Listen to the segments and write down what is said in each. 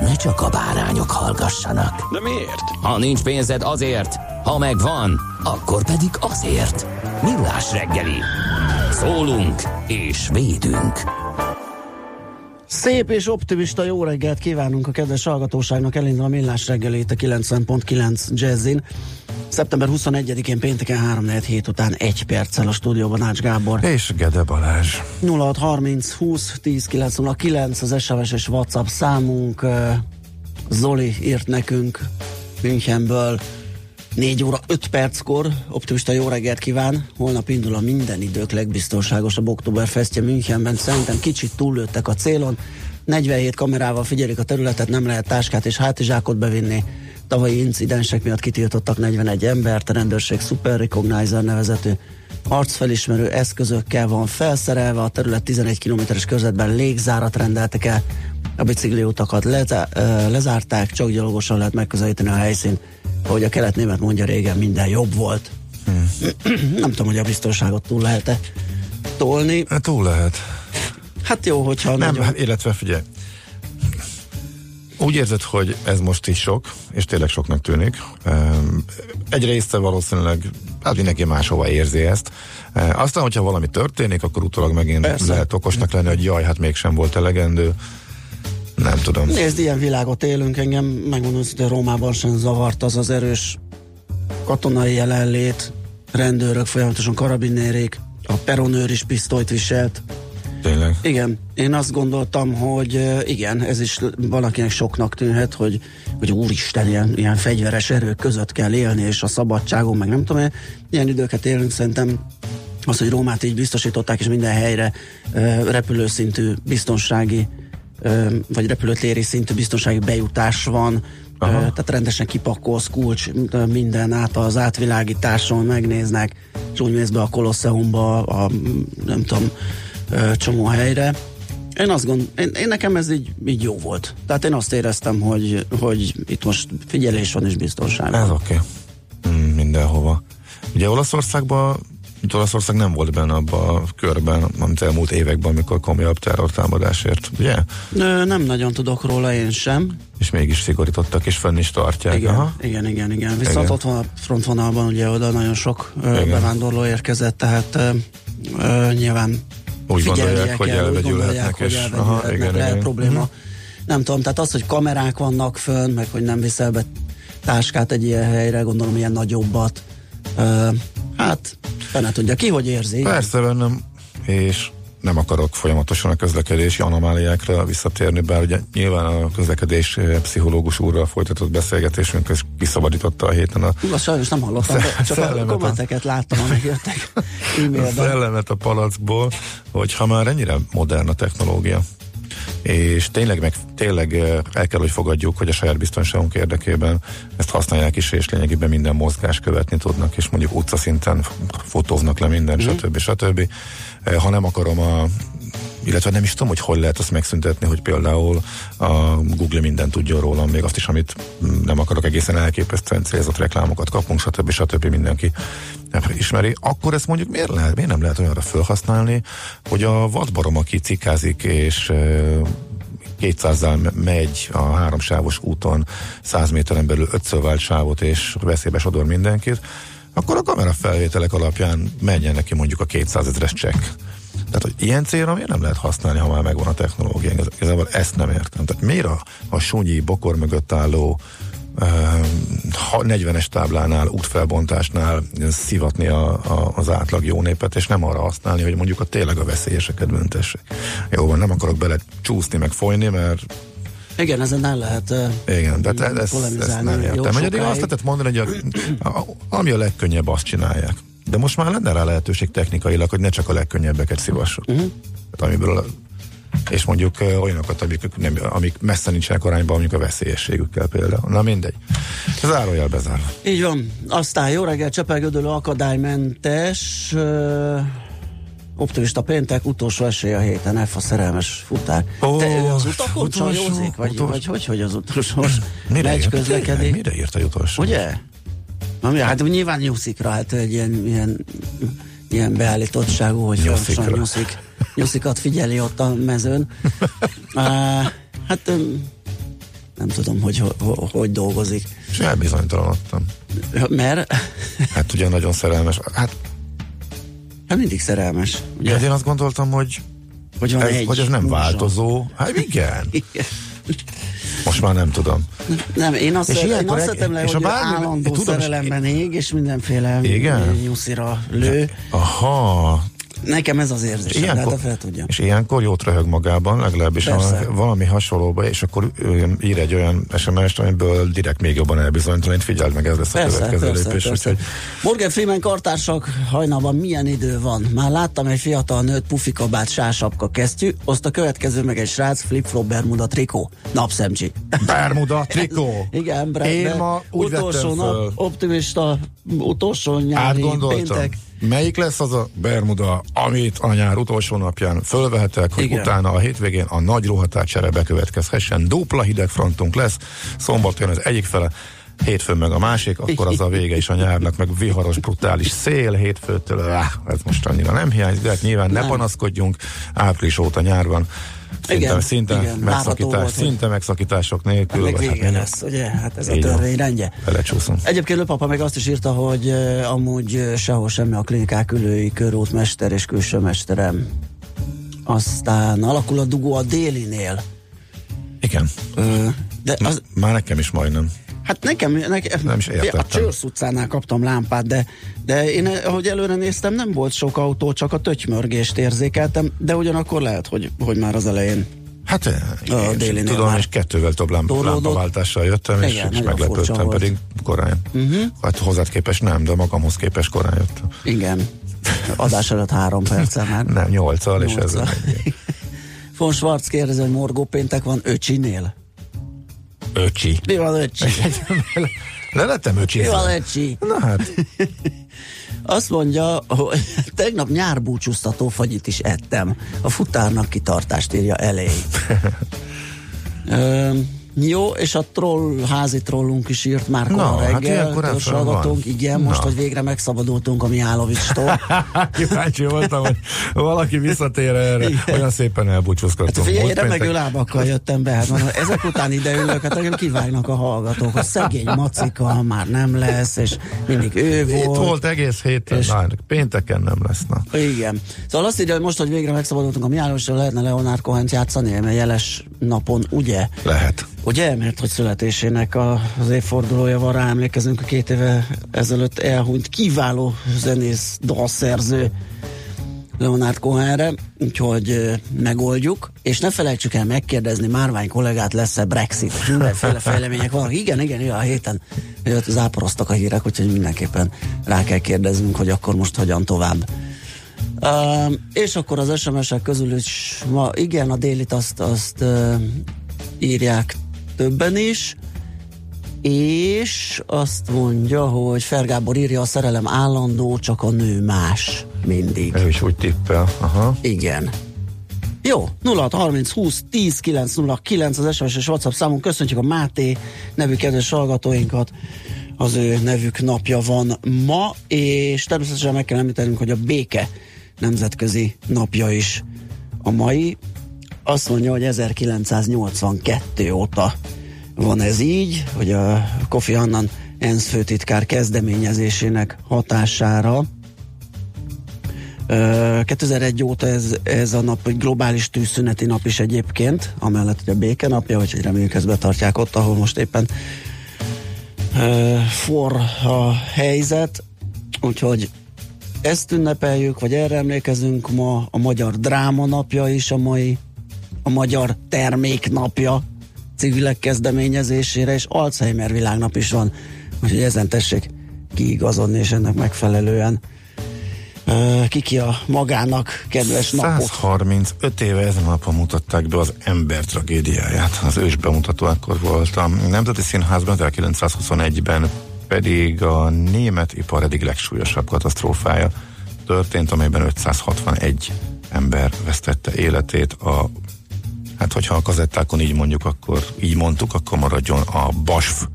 ne csak a bárányok hallgassanak. De miért? Ha nincs pénzed azért, ha megvan, akkor pedig azért. Millás reggeli. Szólunk és védünk. Szép és optimista jó reggelt kívánunk a kedves hallgatóságnak, elindul a millás reggelét a 90.9 Jazzin. Szeptember 21-én pénteken 3 hét után egy perccel a stúdióban Ács Gábor. És Gede Balázs. 0630 20 10 909 az SMS és WhatsApp számunk. Zoli írt nekünk Münchenből 4 óra 5 perckor, optimista jó reggelt kíván. Holnap indul a minden idők legbiztonságosabb Oktoberfestje Münchenben. Szerintem kicsit túllőttek a célon. 47 kamerával figyelik a területet, nem lehet táskát és hátizsákot bevinni. Tavalyi incidensek miatt kitiltottak 41 embert, a rendőrség Super Recognizer nevezetű arcfelismerő eszközökkel van felszerelve, a terület 11 kilométeres körzetben légzárat rendeltek el, a bicikliutakat lezá- ö, lezárták, csak gyalogosan lehet megközelíteni a helyszínt. Ahogy a kelet-német mondja régen, minden jobb volt. Hmm. Nem tudom, hogy a biztonságot túl lehet-e tolni. Hát túl lehet. Hát jó, hogyha Nem, nagyon... hát, illetve figyelj. Úgy érzed, hogy ez most is sok, és tényleg soknak tűnik. Um, Egy része valószínűleg, hát mindenki máshova érzi ezt. Uh, Aztán, hogyha valami történik, akkor utólag megint. Persze. lehet okosnak lenni, hogy jaj, hát mégsem volt elegendő. Nem tudom. Nézd, ilyen világot élünk, engem megmondom, hogy Rómában sem zavart az az erős katonai jelenlét, rendőrök, folyamatosan karabinérék, a peronőr is pisztolyt viselt. Tényleg. Igen, én azt gondoltam, hogy igen, ez is valakinek soknak tűnhet, hogy, hogy úristen, ilyen, ilyen fegyveres erők között kell élni, és a szabadságon, meg nem tudom ilyen időket élünk, szerintem az, hogy Rómát így biztosították, és minden helyre repülőszintű biztonsági vagy repülőtéri szintű biztonsági bejutás van, Aha. tehát rendesen kipakolsz, kulcs, minden át az átvilágításon megnéznek, és úgy mész be a Kolosseumba, a nem tudom, csomó helyre. Én azt gond, én, én nekem ez így, így jó volt. Tehát én azt éreztem, hogy, hogy itt most figyelés van és biztonság Ez oké. Okay. Mm, mindenhova. Ugye Olaszországban itt Olaszország nem volt benne abban a körben, amit elmúlt években, amikor komolyabb terrortámadásért, ugye? Ö, nem nagyon tudok róla én sem. És mégis szigorítottak, és fenn is tartják. Igen, Aha. igen, igen, igen. Viszont Igen. ott van a frontvonalban, ugye oda nagyon sok ö, bevándorló érkezett, tehát ö, ö, nyilván Úgy figyelnie hogy kell, úgy gondolják, hogy és- elvegyülhetnek, aha, igen, lehet igen. probléma. Mhm. Nem tudom, tehát az, hogy kamerák vannak fönn, meg hogy nem viszel be táskát egy ilyen helyre, gondolom ilyen nagyobbat, ö, hát fene tudja ki, hogy érzi. Persze bennem, és nem akarok folyamatosan a közlekedési anomáliákra visszatérni, bár ugye nyilván a közlekedés eh, pszichológus úrral folytatott beszélgetésünk, ez kiszabadította a héten a Azt sajnos nem hallottam, de csak a Szellemet a- kommenteket láttam, amik jöttek a e-mailben. szellemet a palackból, hogy ha már ennyire modern a technológia, és tényleg, meg, tényleg el kell, hogy fogadjuk, hogy a saját biztonságunk érdekében ezt használják is, és lényegében minden mozgás követni tudnak, és mondjuk utcaszinten fotóznak le minden, stb. stb. Eh, Ha nem akarom a illetve nem is tudom, hogy hogy lehet azt megszüntetni, hogy például a Google minden tudjon rólam, még azt is, amit nem akarok egészen elképesztően célzott reklámokat kapunk, stb. stb. mindenki ismeri, akkor ezt mondjuk miért, lehet, miért nem lehet olyanra felhasználni, hogy a vadbarom, aki cikázik és ö, 200-zal me- megy a háromsávos úton 100 méteren belül ötször vált sávot és veszélybe sodor mindenkit, akkor a kamera felvételek alapján menjen neki mondjuk a 200 ezres csekk. Tehát, hogy ilyen célra miért nem lehet használni, ha már megvan a technológia? Igaz- Igazából ezt nem értem. Tehát miért a, a sunyi bokor mögött álló ha- 40-es táblánál, útfelbontásnál szivatni a, a, az átlag jó népet, és nem arra használni, hogy mondjuk a tényleg a veszélyeseket büntessék. Jó van, nem akarok bele csúszni, meg folyni, mert Igen, ezen el lehet ö, igen, de te, ezt, ezt nem értem. Hogy eddig azt lehetett mondani, hogy a, a, ami a legkönnyebb, azt csinálják. De most már lenne rá lehetőség technikailag, hogy ne csak a legkönnyebbeket szívassuk. Mhm. Uh-huh. Tehát amiből és mondjuk olyanokat, amik, nem, amik messze nincsenek arányban, mondjuk a veszélyességükkel például. Na mindegy. Zárójel bezárva. Így van. Aztán jó reggel, Csepelgödölő akadálymentes, ö, optimista péntek, utolsó esély a héten, F a szerelmes futár. Ó, Te ő az utakon utolsó, csajozik? Vagy, utolsó. vagy hogy, hogy az utolsó? Mire írt? közlekedik? Mire írt a utolsó? Ugye? Na, mi, hát nyilván nyuszikra, hát egy ilyen, ilyen, ilyen beállítottságú, hogy Nyuszikra. folyamatosan nyuszik, nyuszikat figyeli ott a mezőn. uh, hát nem tudom, hogy ho, ho, hogy dolgozik. És elbizonytalanodtam. Mert Hát ugye nagyon szerelmes. Hát, hát mindig szerelmes. Ugye? hát én azt gondoltam, hogy Hogy van ez, egy hogy ez nem változó. Hát igen. Igen. Most már nem tudom. Nem, én azt, És én azt tettem le, és hogy a bármi- állandó tudom, és- szerelemben ég, és mindenféle Igen? nyuszira lő. Aha, Nekem ez az érzésem, de hát Ilyenkor, a fel tudja. és ilyenkor jót röhög magában, legalábbis Persze. valami hasonlóba, és akkor ír egy olyan SMS-t, amiből direkt még jobban elbizonytalanít, figyeld meg, ez lesz a Persze, következő persze, lépés. persze. Úgyhogy Morgan Freeman kartársak hajnalban milyen idő van? Már láttam egy fiatal nőt, pufikabát, sásapka kesztyű, azt a következő meg egy srác, flip-flop, bermuda, trikó, napszemcsi. Bermuda, trikó. Igen, bre, Én ma úgy utolsó nap, föl. optimista, utolsó nyári péntek. Melyik lesz az a Bermuda, amit a nyár utolsó napján fölvehetek, hogy Igen. utána a hétvégén a nagy rohatárcsere bekövetkezhessen. Dupla hidegfrontunk lesz, szombaton az egyik fele, hétfőn meg a másik, akkor az a vége is a nyárnak, meg viharos, brutális szél hétfőtől, áh, ez most annyira nem hiányzik, de hát nyilván ne Nem. panaszkodjunk, április óta nyár van, szinte, Igen, szinte, igen, megszakítás, volt, szinte megszakítások nélkül. Meg vagy hát vége lesz, ugye? Hát ez a Így van. törvény rendje. Belecsúszunk. Egyébként Lőpapa meg azt is írta, hogy uh, amúgy uh, sehol semmi a klinikák ülői körútmester és külső mesterem. Aztán alakul a dugó a délinél. Igen, de az, már nekem is majdnem. Hát nekem, nekem Nem is értettem. a Csörsz utcánál kaptam lámpát, de, de én ahogy előre néztem, nem volt sok autó, csak a tötymörgést érzékeltem, de ugyanakkor lehet, hogy, hogy már az elején Hát eh, A délinél tudom, már és kettővel több lámp, torlódott. lámpaváltással jöttem, és, Igen, és meglepődtem, pedig korán. Uh-huh. Hát hozzád képest nem, de magamhoz képest korán jöttem. igen, adás előtt három perccel már. Nem, nyolccal, és ez Nyolccal. Von Schwarz kérdezi, hogy morgó péntek van öcsinél. Öcsi. Mi van öcsi? Le lettem öcsi. Mi van öcsi? Na hát, Azt mondja, hogy tegnap nyárbúcsúztató fagyit is ettem. A futárnak kitartást írja elé. Ö, jó, és a troll, házi trollunk is írt már kora hát reggel. hallgatónk. van. Igen, most, Na. hogy végre megszabadultunk a Mihálovicstól. kíváncsi voltam, hogy valaki visszatér erre. Igen. Olyan szépen Hát elbúcsúzkodtunk. figyelj, én Most remegő lábakkal jöttem be, hát mondom, ezek után ide ülök, hát engem kivágnak a hallgatók, hogy szegény macika már nem lesz, és mindig ő volt. Itt volt egész héten, És- na, pénteken nem lesz. Na. Igen. Szóval azt írja, hogy most, hogy végre megszabadultunk a Miállósról, lehetne Leonard Cohen-t játszani, mert jeles napon, ugye? Lehet. Ugye, mert hogy születésének az évfordulója van rá, emlékezünk a két éve ezelőtt elhunyt kiváló zenész, dalszerző Leonard Cohenre, úgyhogy megoldjuk, és ne felejtsük el megkérdezni Márvány kollégát, lesz-e Brexit, mindenféle fejlemények vannak. Igen, igen, igen, a héten jött, záporoztak a hírek, úgyhogy mindenképpen rá kell kérdeznünk, hogy akkor most hogyan tovább. Uh, és akkor az SMS-ek közül is ma, igen, a délit azt, azt uh, írják többen is, és azt mondja, hogy Fergábor írja, a szerelem állandó, csak a nő más mindig. Ő is úgy tippel. Aha. Igen. Jó, 06 30 20 10 909 az SMS és WhatsApp számunk. Köszöntjük a Máté nevű kedves hallgatóinkat. Az ő nevük napja van ma, és természetesen meg kell említenünk, hogy a béke nemzetközi napja is a mai. Azt mondja, hogy 1982 óta van ez így, hogy a Kofi Annan ENSZ főtitkár kezdeményezésének hatására. Ö, 2001 óta ez, ez a nap egy globális tűzszüneti nap is egyébként, amellett, hogy a béke napja, úgyhogy reméljük ezt betartják ott, ahol most éppen ö, for a helyzet, úgyhogy ezt ünnepeljük, vagy erre emlékezünk ma, a Magyar Dráma napja is a mai, a Magyar Termék napja civilek kezdeményezésére, és Alzheimer világnap is van, úgyhogy ezen tessék kiigazodni, és ennek megfelelően Ö, kiki a magának kedves napot. 135 éve ezen a napon mutatták be az ember tragédiáját. Az ős bemutató akkor volt a Nemzeti Színházban, 1921-ben pedig a német ipar eddig legsúlyosabb katasztrófája történt, amelyben 561 ember vesztette életét. A, hát hogyha a kazettákon így mondjuk, akkor így mondtuk, akkor maradjon a BASF.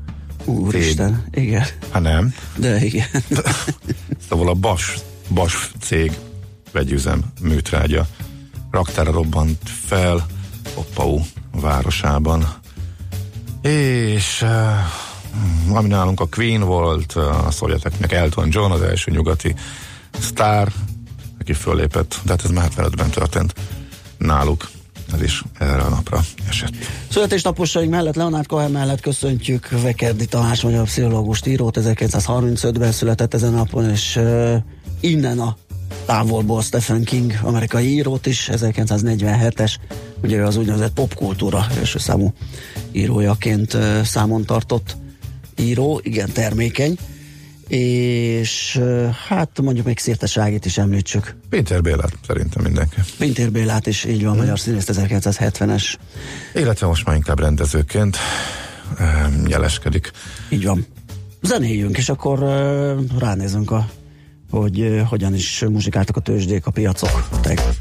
Úristen, igen, Hát nem. de igen. Szóval a BASF, BASF cég vegyüzem műtrágya raktára robbant fel Oppau városában. És uh, ami nálunk a Queen volt, a szovjeteknek Elton John, az első nyugati sztár, aki föllépett, de hát ez már 75-ben történt náluk. Ez is erre a napra esett. Születésnaposaink mellett Leonard Cohen mellett köszöntjük Vekerdi Tamás magyar pszichológust, írót, 1935-ben született ezen napon, és uh, innen a távolból Stephen King, amerikai írót is, 1947-es, ugye az úgynevezett popkultúra első számú írójaként uh, számon tartott író, igen termékeny, és hát mondjuk még Szirteságit is említsük. Péter Bélát szerintem mindenki. Pintér Bélát is, így van, magyar színész 1970-es, Illetve most már inkább rendezőként jeleskedik. így van. Zenéljünk, és akkor ránézünk, a, hogy hogyan is muzsikáltak a tőzsdék, a piacok. Tegnap.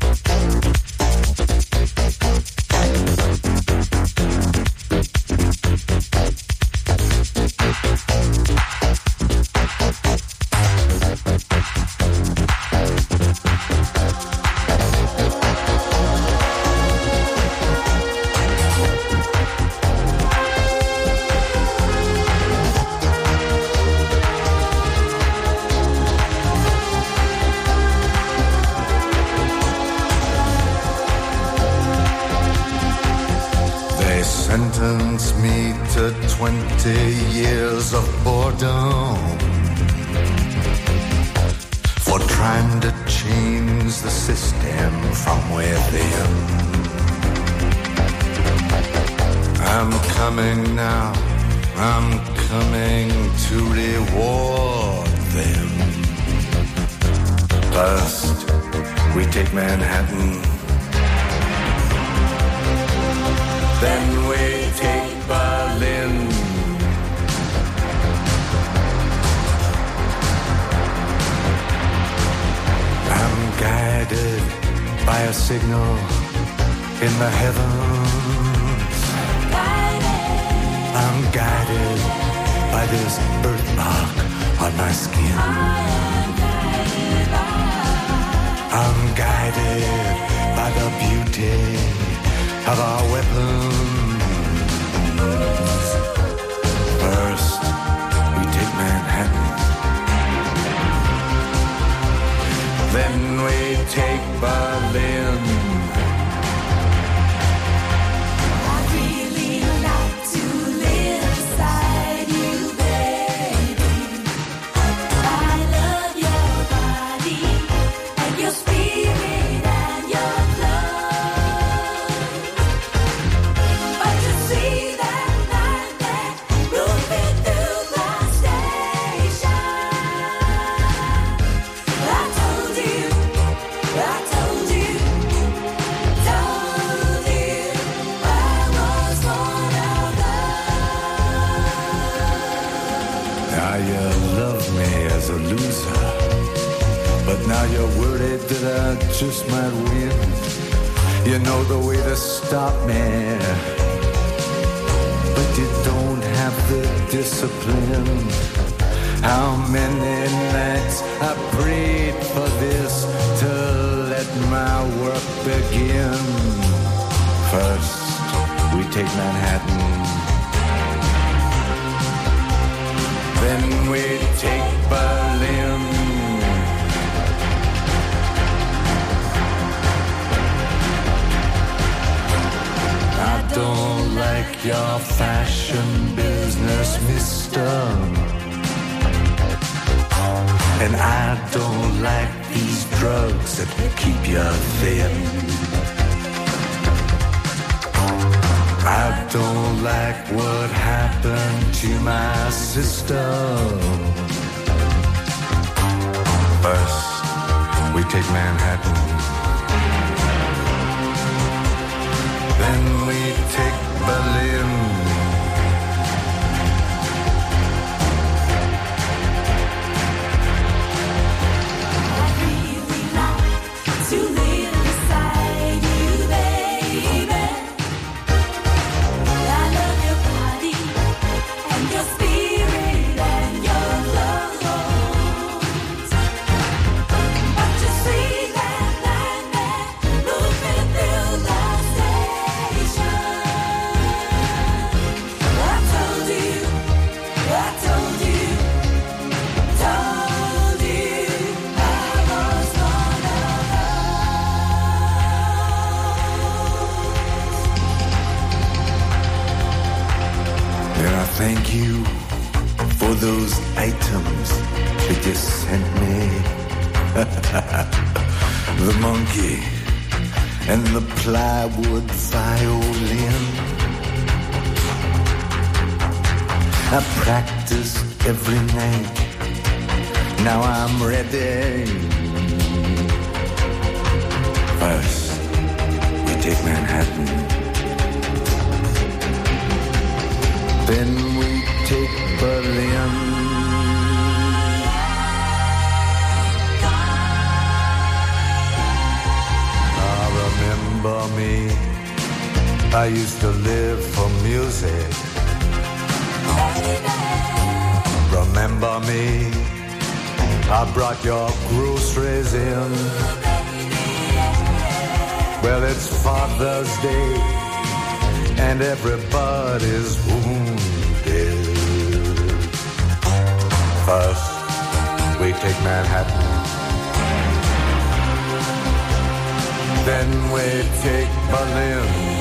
loving just might win. You know the way to stop me, but you don't have the discipline. How many nights I prayed for this to let my work begin. First, we take Manhattan. Then we take. Like your fashion business, mister. And I don't like these drugs that keep you thin. I don't like what happened to my sister. First, we take Manhattan. Then we take Berlin. Every night. Now I'm ready. First, we take Manhattan. Then we take Berlin. Ah, remember me. I used to live for music. Remember me. I brought your groceries in. Well, it's Father's Day and everybody's wounded. First, we take Manhattan. Then we take Berlin.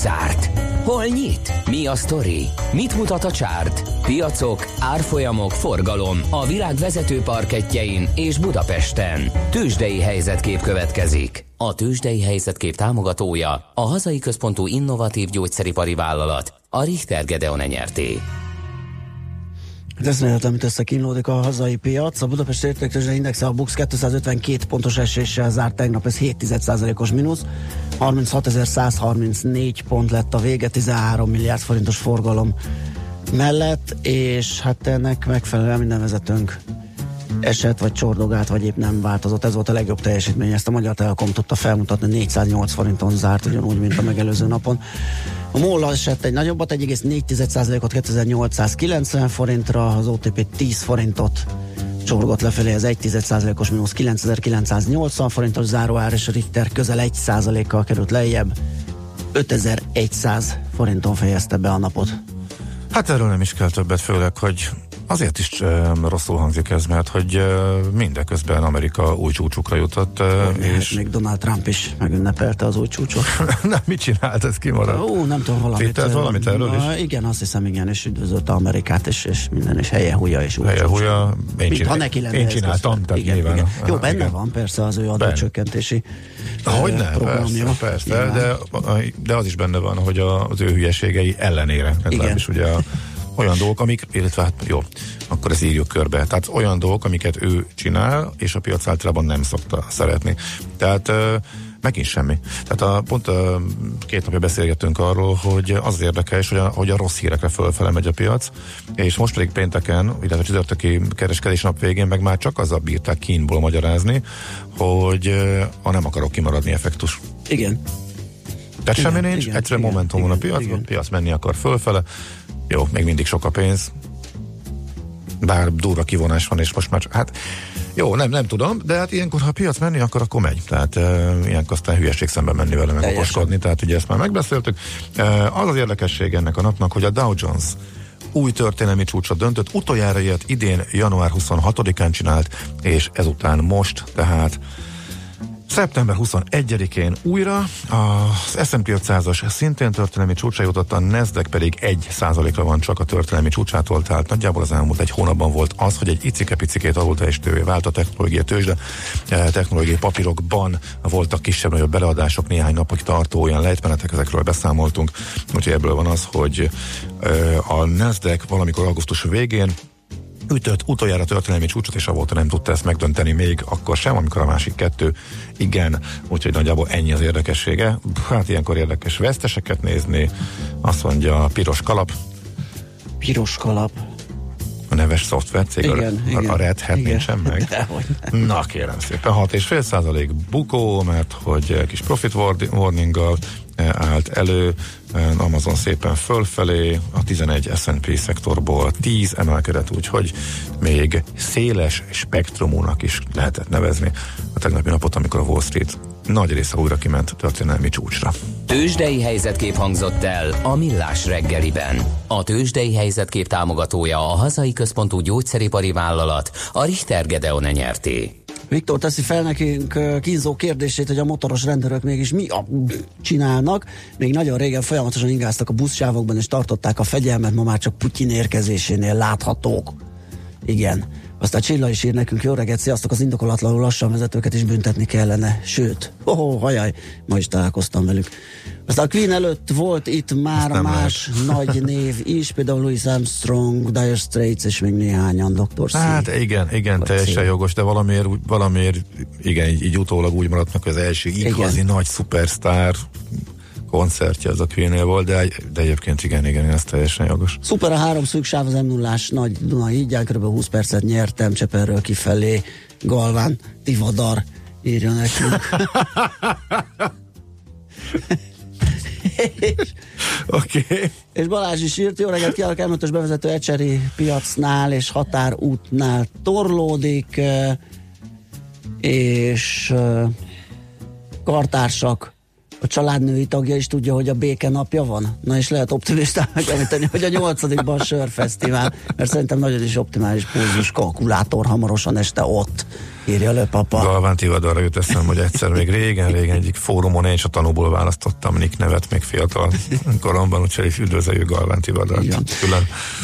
Zárt? Hol nyit? Mi a sztori? Mit mutat a csárt? Piacok, árfolyamok, forgalom a világ vezető parketjein és Budapesten. Tősdei helyzetkép következik. A tőzsdei helyzetkép támogatója, a hazai központú innovatív gyógyszeripari vállalat, a Richter Gedeon nyerté. Hát ezt lehet, amit összekínlódik a hazai piac. A Budapest értéktőzsde indexe a Bux 252 pontos eséssel zárt tegnap, ez 7,1%-os mínusz. 36.134 pont lett a vége, 13 milliárd forintos forgalom mellett, és hát ennek megfelelően minden vezetőnk esett, vagy csordogált, vagy épp nem változott. Ez volt a legjobb teljesítmény. Ezt a Magyar Telekom tudta felmutatni, 408 forinton zárt, ugyanúgy, mint a megelőző napon. A MOL esett egy nagyobbat, 1,4%-ot 2890 forintra, az OTP 10 forintot csorgott lefelé, az 1,1%-os mínusz 9980 forintos záróár, és a Richter közel 1%-kal került lejjebb. 5100 forinton fejezte be a napot. Hát erről nem is kell többet, főleg, hogy azért is um, rosszul hangzik ez, mert hogy uh, mindeközben Amerika új csúcsukra jutott, És még Donald Trump is megünnepelte az új csúcsot. nem, mit csinált, ez kimaradt? Ó, nem tudom, valamit. Tittelt valamit erről is? Igen, azt hiszem, igen, és üdvözölte Amerikát, és, és minden, és helye húja, és úgy. Helye húja, én, Mint csinál, ha neki lenne én ez csináltam, tehát igen, nyilván. igen. Jó, benne igen. van persze az ő adócsökkentési Hogy ö, ne, programja. persze, persze de, de az is benne van, hogy az ő hülyeségei ellenére. Legalábbis ugye a, olyan dolgok, amik, illetve hát jó, akkor ezt írjuk körbe. Tehát olyan dolgok, amiket ő csinál, és a piac általában nem szokta szeretni. Tehát megint semmi. Tehát a, pont a, két napja beszélgettünk arról, hogy az, érdekes, hogy a, hogy a rossz hírekre fölfele megy a piac, és most pedig pénteken, illetve csütörtöki kereskedés nap végén meg már csak azzal bírták kínból magyarázni, hogy a nem akarok kimaradni effektus. Igen. Tehát Igen, semmi nincs, igen, egyszerűen igen, momentum van a piacban, a piac menni akar fölfele, jó, még mindig sok a pénz, bár durva kivonás van, és most már, csak- hát jó, nem, nem tudom, de hát ilyenkor, ha a piac menni, akkor akkor megy. Tehát e, ilyenkor aztán hülyeség szemben menni vele, meg Teljesen. okoskodni, tehát ugye ezt már megbeszéltük. E, az az érdekesség ennek a napnak, hogy a Dow Jones új történelmi csúcsra döntött, utoljára ilyet idén január 26-án csinált, és ezután most, tehát Szeptember 21-én újra az S&P 500-as szintén történelmi csúcsra jutott, a Nasdaq pedig 1 ra van csak a történelmi csúcsától, tehát nagyjából az elmúlt egy hónapban volt az, hogy egy icike-picikét alul teljesítővé vált a technológia tőzsde. Eh, Technológiai papírokban voltak kisebb-nagyobb beleadások, néhány napig tartó olyan lejtmenetek, ezekről beszámoltunk. Úgyhogy ebből van az, hogy eh, a Nasdaq valamikor augusztus végén ütött utoljára történelmi csúcsot, és avóta nem tudta ezt megdönteni még akkor sem, amikor a másik kettő igen, úgyhogy nagyjából ennyi az érdekessége. Hát ilyenkor érdekes veszteseket nézni, azt mondja a piros kalap, Piros kalap. a neves szoftvercég, Igen, a, igen. a Red Hat Igen. nincsen meg. Dehogy Na kérem szépen, 6,5 százalék bukó, mert hogy kis profit warninggal eh, állt elő, Amazon szépen fölfelé, a 11 S&P szektorból 10 emelkedett, úgyhogy még széles spektrumúnak is lehetett nevezni a tegnapi napot, amikor a Wall Street nagy része újra kiment történelmi csúcsra. Tőzsdei helyzetkép hangzott el a Millás reggeliben. A tőzsdei helyzetkép támogatója a hazai központú gyógyszeripari vállalat, a Richter Gedeon nyerté. Viktor teszi fel nekünk kínzó kérdését, hogy a motoros rendőrök mégis mi a csinálnak. Még nagyon régen folyamatosan ingáztak a buszsávokban, és tartották a fegyelmet, ma már csak Putyin érkezésénél láthatók. Igen. Aztán Csilla is ír nekünk, jó reggelt, sziasztok, az indokolatlanul lassan vezetőket is büntetni kellene. Sőt, oh, hajaj, ma is találkoztam velük. Aztán a Queen előtt volt itt már nem más nagy név is, például Louis Armstrong, Dire Straits és még néhányan, Dr. C. Hát igen, igen, Vagy teljesen cél. jogos, de valamiért, valamiért igen, így, így utólag úgy maradt meg, az első igazi Igen. nagy szupersztár koncertje az a queen volt, de, de egyébként igen, igen, ez teljesen jogos. Szuper a három szűk sáv az m 0 nagy Duna hídján, kb. 20 percet nyertem Cseperről kifelé, Galván, Tivadar írja nekünk. Oké. Okay. és Balázs is írt, jó reggelt kívánok, elmötös bevezető Ecseri piacnál és határútnál torlódik, eh, és eh, kartársak a családnői tagja is tudja, hogy a béke napja van. Na és lehet optimistán megemlíteni, hogy a nyolcadikban sörfesztivál, mert szerintem nagyon is optimális pulzus kalkulátor hamarosan este ott, írja le papa. Galván Tivadarra jut eszem, hogy egyszer még régen, régen egyik fórumon én is a tanúból választottam Nick nevet még fiatal koromban, úgyhogy is üdvözöljük Galván Tivadart.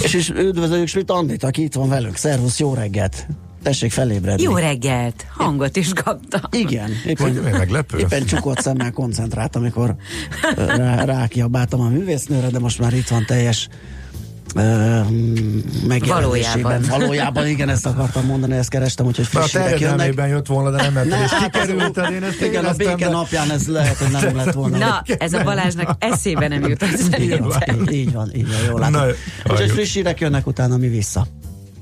És is üdvözöljük Schmidt Andit, aki itt van velünk. Szervusz, jó reggelt! Tessék felébredni. Jó reggelt! Hangot is kaptam. Igen, Hogy éppen, meglepő? éppen csukott szemmel koncentrált, amikor rá, rákiabáltam a művésznőre, de most már itt van teljes megjelenésében. Valójában. Valójában, igen, ezt akartam mondani, ezt kerestem, úgyhogy Na, a friss hírek jönnek. jött volna, de nem ment el, és hát az- kikerülted, én ezt Igen, a béke de- napján ez lehet, hogy nem lett volna. Na, ez a Balázsnak eszébe nem jutott így van, így van, így van, jól Na, látom. Úgyhogy friss hírek jönnek, utána mi vissza.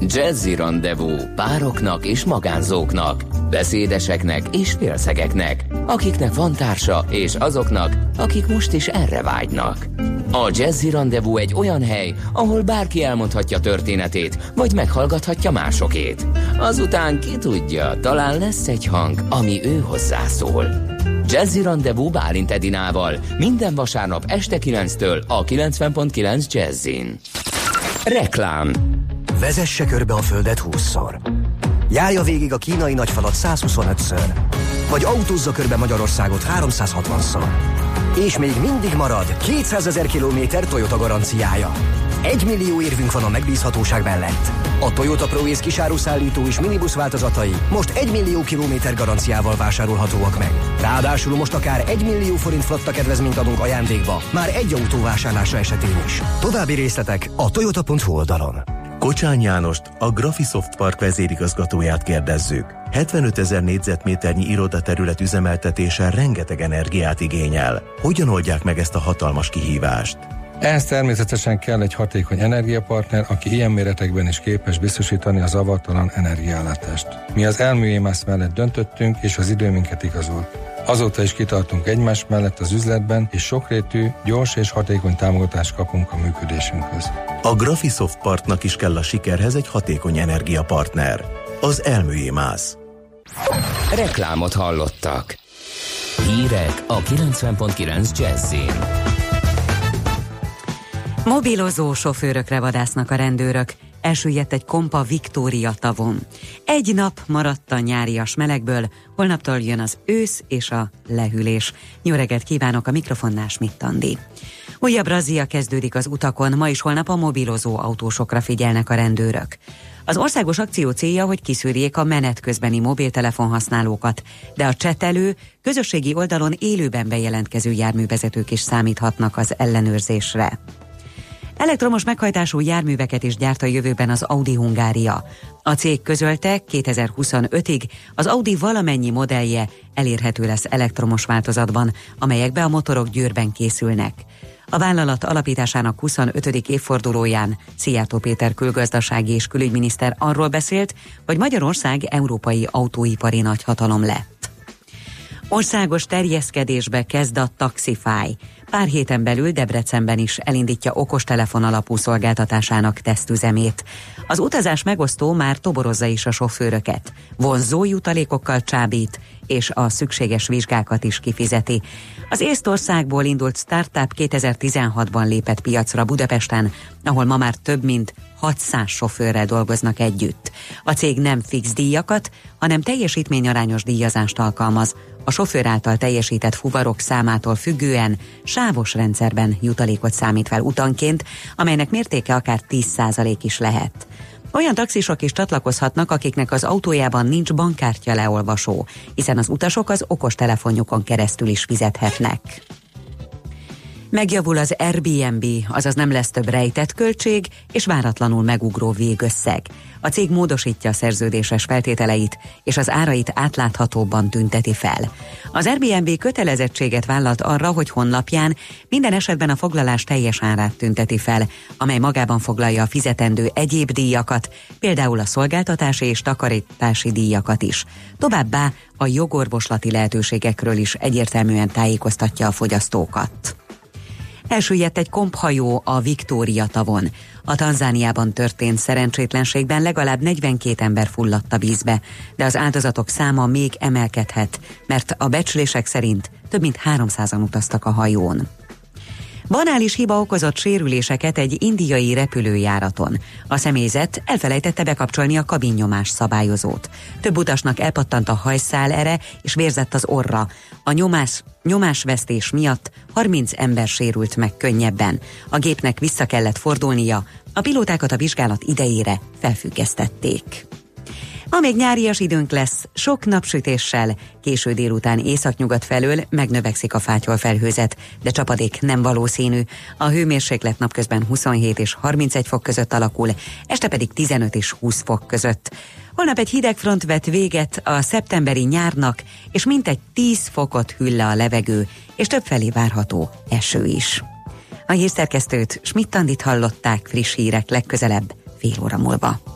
Jazzy Rendezvú pároknak és magánzóknak, beszédeseknek és félszegeknek, akiknek van társa és azoknak, akik most is erre vágynak. A Jazzy Rendezvú egy olyan hely, ahol bárki elmondhatja történetét, vagy meghallgathatja másokét. Azután ki tudja, talán lesz egy hang, ami ő hozzászól. Jazzy Rendezvú Bálint Edinával minden vasárnap este 9-től a 90.9 Jazzin. Reklám Vezesse körbe a Földet 20-szor. Járja végig a kínai nagyfalat 125-ször. Vagy autózza körbe Magyarországot 360-szor. És még mindig marad 200 ezer kilométer Toyota garanciája. Egy millió érvünk van a megbízhatóság mellett. A Toyota ProAce kisáruszállító és minibusz változatai most 1 millió kilométer garanciával vásárolhatóak meg. Ráadásul most akár 1 millió forint flotta kedvezményt adunk ajándékba, már egy autó vásárlása esetén is. További részletek a toyota.hu oldalon. Kocsán Jánost, a Graphisoft Park vezérigazgatóját kérdezzük. 75 ezer négyzetméternyi irodaterület üzemeltetése rengeteg energiát igényel. Hogyan oldják meg ezt a hatalmas kihívást? Ehhez természetesen kell egy hatékony energiapartner, aki ilyen méretekben is képes biztosítani az zavartalan energiállátást. Mi az elműémász mellett döntöttünk, és az idő minket igazolt. Azóta is kitartunk egymás mellett az üzletben, és sokrétű, gyors és hatékony támogatást kapunk a működésünkhöz. A Graphisoft Partnak is kell a sikerhez egy hatékony energiapartner. Az elműémász. Reklámot hallottak. Hírek a 90.9 Jazzin. Mobilozó sofőrökre vadásznak a rendőrök. Elsüllyedt egy kompa Viktória tavon. Egy nap maradt a nyárias melegből, holnaptól jön az ősz és a lehűlés. Reggelt kívánok a mikrofonnál Schmidt Andi. Újabb razia kezdődik az utakon, ma is holnap a mobilozó autósokra figyelnek a rendőrök. Az országos akció célja, hogy kiszűrjék a menet közbeni mobiltelefon használókat, de a csetelő, közösségi oldalon élőben bejelentkező járművezetők is számíthatnak az ellenőrzésre. Elektromos meghajtású járműveket is gyárt a jövőben az Audi Hungária. A cég közölte, 2025-ig az Audi valamennyi modellje elérhető lesz elektromos változatban, amelyekbe a motorok győrben készülnek. A vállalat alapításának 25. évfordulóján Szijjártó Péter külgazdasági és külügyminiszter arról beszélt, hogy Magyarország európai autóipari nagyhatalom lett. Országos terjeszkedésbe kezd a Taxify. Pár héten belül Debrecenben is elindítja okostelefon alapú szolgáltatásának tesztüzemét. Az utazás megosztó már toborozza is a sofőröket. Vonzó jutalékokkal csábít, és a szükséges vizsgákat is kifizeti. Az Észtországból indult startup 2016-ban lépett piacra Budapesten, ahol ma már több mint 600 sofőrrel dolgoznak együtt. A cég nem fix díjakat, hanem teljesítményarányos díjazást alkalmaz. A sofőr által teljesített fuvarok számától függően sávos rendszerben jutalékot számít fel utanként, amelynek mértéke akár 10% is lehet. Olyan taxisok is csatlakozhatnak, akiknek az autójában nincs bankkártya leolvasó, hiszen az utasok az okos telefonjukon keresztül is fizethetnek. Megjavul az Airbnb, azaz nem lesz több rejtett költség és váratlanul megugró végösszeg. A cég módosítja a szerződéses feltételeit, és az árait átláthatóbban tünteti fel. Az Airbnb kötelezettséget vállalt arra, hogy honlapján minden esetben a foglalás teljes árát tünteti fel, amely magában foglalja a fizetendő egyéb díjakat, például a szolgáltatási és takarítási díjakat is. Továbbá a jogorvoslati lehetőségekről is egyértelműen tájékoztatja a fogyasztókat. Elsüllyedt egy komphajó a Viktória tavon. A Tanzániában történt szerencsétlenségben legalább 42 ember fulladt a vízbe, de az áldozatok száma még emelkedhet, mert a becslések szerint több mint 300-an utaztak a hajón. Banális hiba okozott sérüléseket egy indiai repülőjáraton. A személyzet elfelejtette bekapcsolni a kabinnyomás szabályozót. Több utasnak elpattant a hajszál ere, és vérzett az orra. A nyomás, nyomásvesztés miatt 30 ember sérült meg könnyebben. A gépnek vissza kellett fordulnia, a pilótákat a vizsgálat idejére felfüggesztették. Ma még nyárias időnk lesz, sok napsütéssel, késő délután északnyugat felől megnövekszik a fátyol felhőzet, de csapadék nem valószínű. A hőmérséklet napközben 27 és 31 fok között alakul, este pedig 15 és 20 fok között. Holnap egy hideg front vett véget a szeptemberi nyárnak, és mintegy 10 fokot le a levegő, és többfelé várható eső is. A hírszerkesztőt Schmidt-Tandit hallották friss hírek legközelebb fél óra múlva.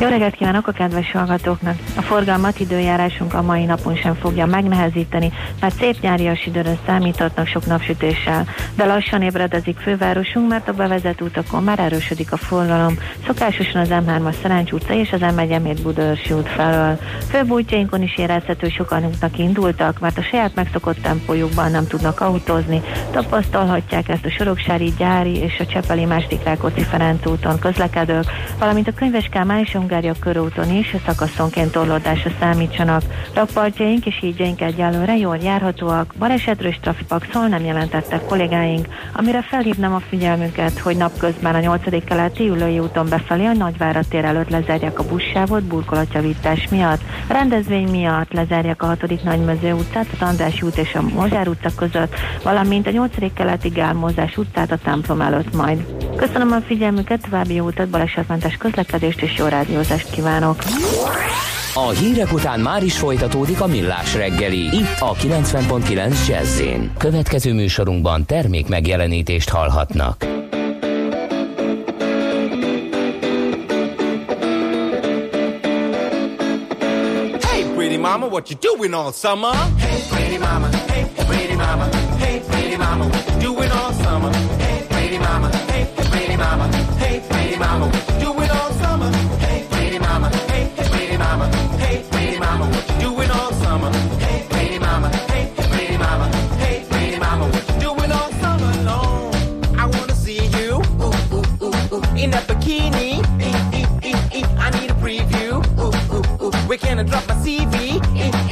Jó reggelt kívánok a kedves hallgatóknak! A forgalmat időjárásunk a mai napon sem fogja megnehezíteni, mert szép nyárias időre számíthatnak sok napsütéssel, de lassan ébredezik fővárosunk, mert a bevezető utakon már erősödik a forgalom, szokásosan az M3-as Szerencs utca és az m Budaörsi út felől. Főbb is érezhető sokan útnak indultak, mert a saját megszokott tempójukban nem tudnak autózni, tapasztalhatják ezt a Soroksári, Gyári és a Csepeli második Rákóczi Ferenc úton közlekedők, valamint a Könyves Hungária körúton is szakaszonként torlódásra számítsanak. Rakpartjaink és hídjaink egyelőre jól járhatóak, balesetről és trafipaxol nem jelentettek kollégáink, amire felhívnám a figyelmünket, hogy napközben a 8. keleti ülői úton befelé a Nagyvárat tér előtt lezárják a buszsávot burkolatjavítás miatt. A rendezvény miatt lezárják a 6. Nagymező utcát, a András út és a Mozsár utca között, valamint a 8. keleti Gálmozás utcát a templom előtt majd. Köszönöm a figyelmüket, további jó utat, balesetmentes közlekedést és jó rádiózást kívánok! A hírek után már is folytatódik a millás reggeli, itt a 90.9 jazz Következő műsorunkban termék megjelenítést hallhatnak. Hey, pretty mama, what you doing all summer? Hey, pretty mama, hey, pretty mama, hey, pretty mama, what you doing all summer? Hey, pretty mama, hey, pretty mama, hey, pretty mama, We gonna drop my CV.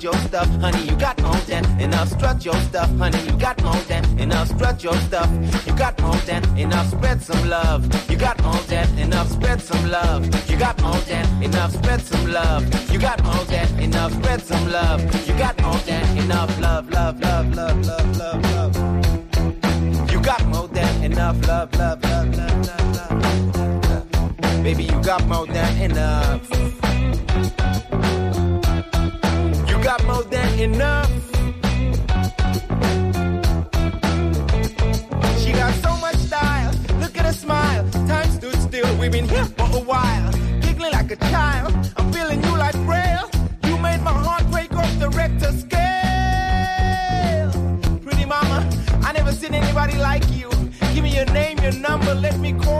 Strut your stuff, honey, you got more than enough. Strut your stuff, honey, you got more than enough. Strut your stuff, you got more than enough. Spread some love, you got more than enough. Spread some love, you got more than enough. Spread some love, you got more than enough. Spread some love, you got more than enough. Love, love, love, love, love, love, love. You got more than enough. Love, love, love, love, love, love. Baby, you got more than enough. More than enough. She got so much style. Look at her smile. Time stood still. We've been here for a while. Giggling like a child. I'm feeling you like braille. You made my heart break off the Richter scale. Pretty mama, I never seen anybody like you. Give me your name, your number. Let me call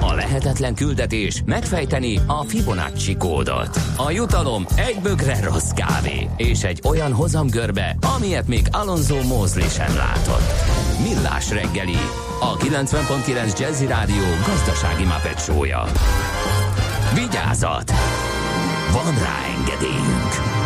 A lehetetlen küldetés megfejteni a Fibonacci kódot. A jutalom egy bögre rossz kávé és egy olyan hozamgörbe, amilyet még Alonso Mosley sem látott. Millás reggeli, a 90.9 Jazzy Rádió gazdasági mapetsója. Vigyázat! Van rá engedélyünk!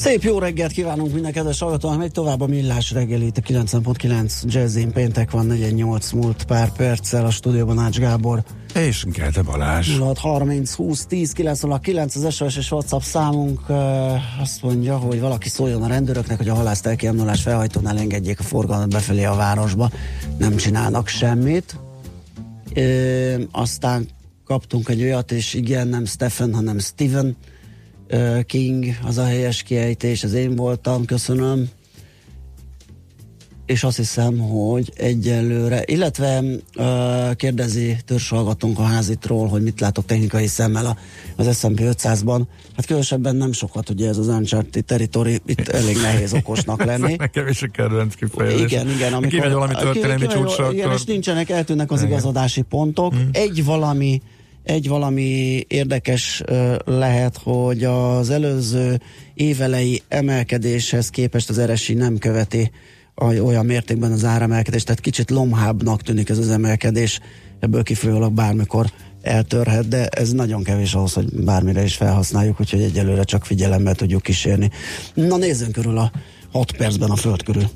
Szép jó reggelt kívánunk minden kedves hallgatónak, megy tovább a millás reggel itt a 90.9 Jazzin, péntek van 48 múlt pár perccel a stúdióban Ács Gábor. És Gede Balázs. 0630 20 10 909 az SOS és WhatsApp számunk uh, azt mondja, hogy valaki szóljon a rendőröknek, hogy a halász telkiemnolás felhajtónál engedjék a forgalmat befelé a városba. Nem csinálnak semmit. Uh, aztán kaptunk egy olyat, és igen, nem Stephen, hanem Steven King, az a helyes kiejtés, az én voltam, köszönöm. És azt hiszem, hogy egyelőre, illetve uh, kérdezi törzshallgatónk a házitról, hogy mit látok technikai szemmel az S&P 500-ban. Hát különösebben nem sokat, ugye ez az Uncharted Territory, itt elég nehéz okosnak lenni. Nekem is a kedvenc kifejezés. Igen, igen. Kimegy valami történelmi kimegy- csúcsra, Igen, akkor... és nincsenek, eltűnnek az Igen. igazodási pontok. Mm. Egy valami egy valami érdekes lehet, hogy az előző évelei emelkedéshez képest az RSI nem követi olyan mértékben az áremelkedést, tehát kicsit lomhábbnak tűnik ez az emelkedés, ebből kifolyólag bármikor eltörhet, de ez nagyon kevés ahhoz, hogy bármire is felhasználjuk, úgyhogy egyelőre csak figyelemmel tudjuk kísérni. Na nézzünk körül a 6 percben a föld körül.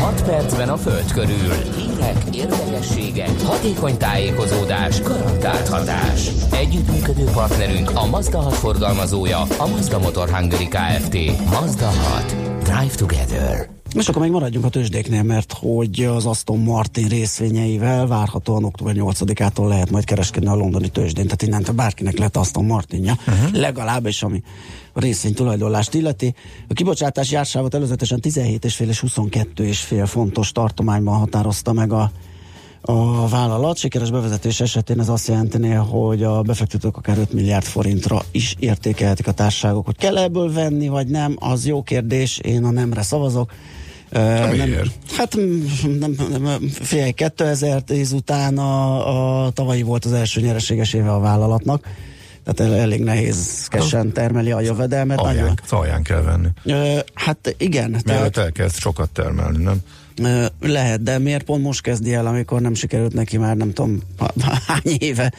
6 percben a Föld körül. Hírek, érdekességek, hatékony tájékozódás, garantált hatás. Együttműködő partnerünk a Mazda 6 forgalmazója, a Mazda Motor Hungary Kft. Mazda 6. Drive together. És akkor még maradjunk a tőzsdéknél, mert hogy az Aston Martin részvényeivel várhatóan október 8-ától lehet majd kereskedni a londoni tőzsdén, tehát innentől bárkinek lett Aston Martinja, uh-huh. legalábbis ami a részvény tulajdonlást illeti. A kibocsátás jársávot előzetesen 17,5 és 22,5 fontos tartományban határozta meg a a vállalat. Sikeres bevezetés esetén ez azt jelenteni, hogy a befektetők akár 5 milliárd forintra is értékelhetik a társaságok. Hogy kell ebből venni, vagy nem, az jó kérdés. Én a nemre szavazok. Nem, hát nem, nem, fél 2010 után a, a tavalyi volt az első nyereséges éve a vállalatnak. Tehát el- elég nehézkesen termeli a jövedelmet. Alján, alján kell venni. Hát igen. Tehát, Mielőtt elkezd sokat termelni, nem? Lehet, de miért pont most kezdi el, amikor nem sikerült neki már nem tudom hány éve.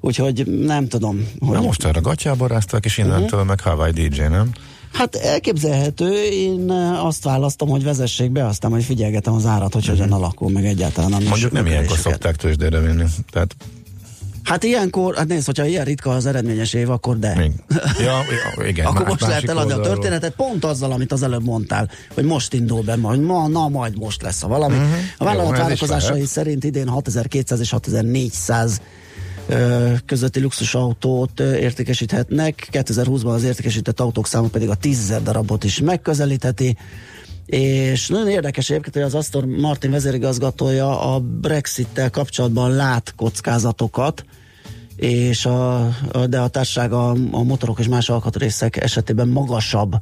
Úgyhogy nem tudom. Hogy... Na most erre gatyába rázták, és innentől uh-huh. meg Hawaii DJ, nem? Hát elképzelhető, én ö, azt választom, hogy vezessék be, aztán majd figyelgetem az árat, hogy hogyan alakul, meg egyáltalán a Mhm. Mondjuk nem ilyenkor szokták tőzsdére vinni. Tehát Hát ilyenkor, hát nézd, hogyha ilyen ritka az eredményes év, akkor de. Ja, ja, igen. Akkor most lehet eladni a oldalról. történetet pont azzal, amit az előbb mondtál, hogy most indul be, majd ma, na majd most lesz a valami. Mhm. A vállalat Jó, várakozásai szerint idén 6200 és 6400 ö, közötti luxusautót értékesíthetnek, 2020-ban az értékesített autók száma pedig a 10 darabot is megközelítheti, és nagyon érdekes egyébként, hogy az Aston Martin vezérigazgatója a Brexit-tel kapcsolatban lát kockázatokat, és a, de a társaság a, a motorok és más alkatrészek esetében magasabb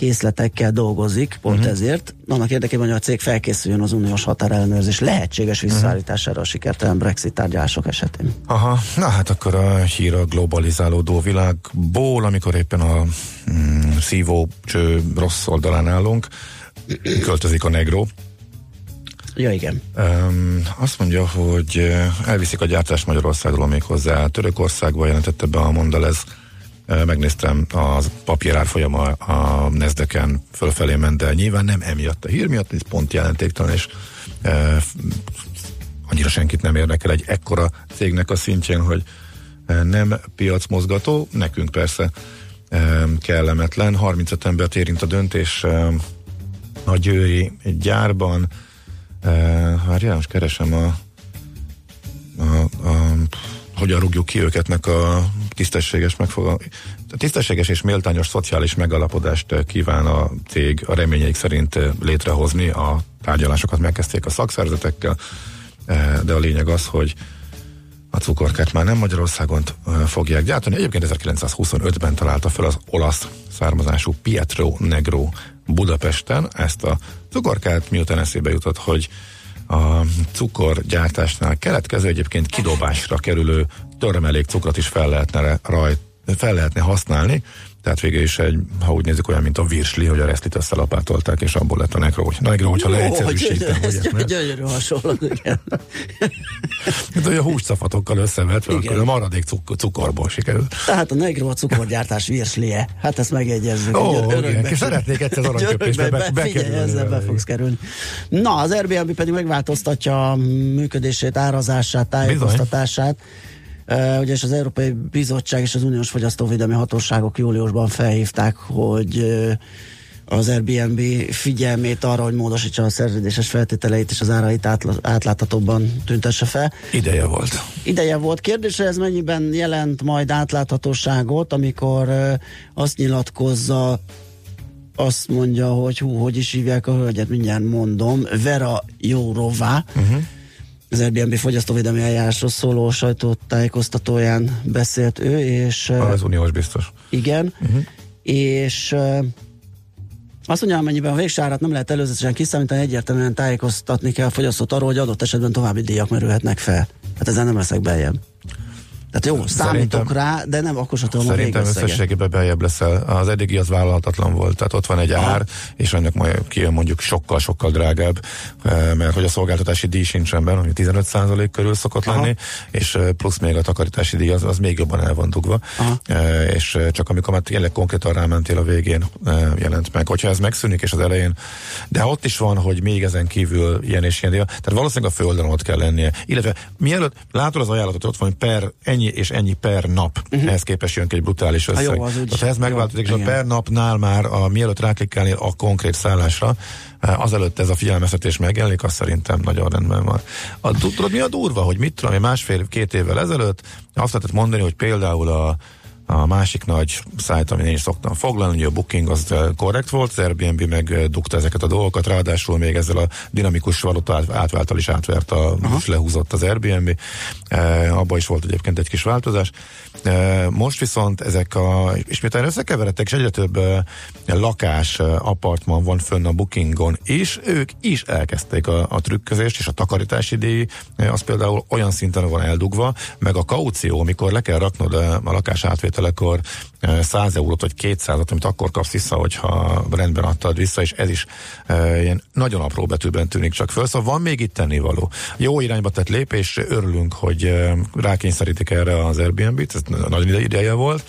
készletekkel dolgozik, pont uh-huh. ezért. Annak érdekében, hogy a cég felkészüljön az uniós határellenőrzés lehetséges visszaállítására a sikertelen Brexit tárgyalások esetén. Aha, na hát akkor a hír a globalizálódó világból, amikor éppen a mm, szívócső rossz oldalán állunk, költözik a Negro. Ja, igen. Um, azt mondja, hogy elviszik a gyártást Magyarországról még hozzá Törökországba, jelentette be a Mondelez. Megnéztem a papírár folyama a Nezdeken fölfelé ment, de nyilván nem emiatt. A hír miatt, ez pont jelentéktelen, és f- annyira senkit nem érdekel egy ekkora cégnek a szintjén, hogy nem piacmozgató, nekünk persze eh, kellemetlen. 35 embert érint a döntés eh, a győri gyárban, Uh, várjál, most keresem a, a, a hogyan rúgjuk ki őketnek a tisztességes megfogal... Tisztességes és méltányos szociális megalapodást eh, kíván a cég a reményeik szerint eh, létrehozni. A tárgyalásokat megkezdték a szakszervezetekkel, eh, de a lényeg az, hogy a cukorkát már nem Magyarországon fogják gyártani. Egyébként 1925-ben találta fel az olasz származású Pietro Negro Budapesten ezt a cukorkát, miután eszébe jutott, hogy a cukorgyártásnál keletkező egyébként kidobásra kerülő törmelék cukrot is fel lehetne, rajt, fel lehetne használni, tehát végül is egy, ha úgy nézzük, olyan, mint a virsli, hogy a resztlit összelapátolták, és abból lett a negro, hogy negro, hogyha leegyszerűsítem. ez ugye, gyönyörű hasonlat, igen. Hogy a húscafatokkal összevetve, Igen. akkor a maradék cuk- cukorból sikerült. Tehát a Negro a cukorgyártás virslie. Hát ezt megjegyezzük. Ó, Egy igen. És szeretnék egyszer az aranyköpésbe be- be- Figyelj, ezzel be fogsz kerülni. Na, az Airbnb pedig megváltoztatja a működését, árazását, tájékoztatását. Uh, ugye és az Európai Bizottság és az Uniós Fogyasztóvédelmi Hatóságok júliusban felhívták, hogy az Airbnb figyelmét arra, hogy módosítsa a szerződéses feltételeit és az árait átláthatóbban tüntesse fel. Ideje volt. Ideje volt. Kérdés, hogy ez mennyiben jelent majd átláthatóságot, amikor azt nyilatkozza, azt mondja, hogy hú, hogy is hívják a hölgyet, mindjárt mondom, Vera Jourová, uh-huh. Az Airbnb fogyasztóvédelmi eljárásról szóló sajtótájékoztatóján beszélt ő, és Az uniós biztos. igen, uh-huh. és azt mondja, amennyiben a végső árat nem lehet előzetesen kiszámítani, egyértelműen tájékoztatni kell a fogyasztót arról, hogy adott esetben további díjak merülhetnek fel. Hát ezen nem leszek beljebb. Tehát jó, számítok Szerintem- rá, de nem akkor sem tudom Szerintem összességében beljebb leszel. Az eddigi az vállalhatatlan volt. Tehát ott van egy ár, és annak majd kijön mondjuk sokkal-sokkal drágább, eh, mert hogy a szolgáltatási díj sincsen benne, ami 15% körül szokott Aha. lenni, és eh, plusz még a takarítási díj az, az még jobban el van dugva. Eh, És csak amikor már tényleg konkrétan rámentél a végén jelent meg. Hogyha ez megszűnik, és az elején, de ott is van, hogy még ezen kívül ilyen és ilyen. Tehát valószínűleg a földön ott kell lennie. Illetve mielőtt látod az ajánlatot, ott van, hogy per ennyi és ennyi per nap, uh-huh. ehhez képest jön ki egy brutális. Ha összeg. jó, az úgy- Tehát ha ez megváltozik, és a per napnál már a, mielőtt ráklikkelnél a konkrét szállásra, eh, azelőtt ez a figyelmeztetés megjelenik, az szerintem nagyon rendben van. A, tudod, mi a durva, hogy mit tudom, másfél-két évvel ezelőtt azt lehetett mondani, hogy például a a másik nagy szájt, amin én is szoktam foglalni, ugye a Booking az korrekt volt, az Airbnb meg dugta ezeket a dolgokat, ráadásul még ezzel a dinamikus valuta át- átváltal is átvert, a, és lehúzott az Airbnb. E, abban is volt egyébként egy kis változás. E, most viszont ezek a, és miután összekeveredtek, és egyre több e, lakás, apartman van fönn a Bookingon is, ők is elkezdték a, a trükközést, és a takarítási díj, az például olyan szinten van eldugva, meg a kaució, amikor le kell raknod a lakás átvételekor e, 100 eurót vagy 200 amit akkor kapsz vissza, hogyha rendben adtad vissza, és ez is e, ilyen nagyon apró betűben tűnik csak föl. Szóval van még itt tennivaló. Jó irányba tett lépés, örülünk, hogy e, rákényszerítik erre az Airbnb-t, ez nagyon ide- ideje volt.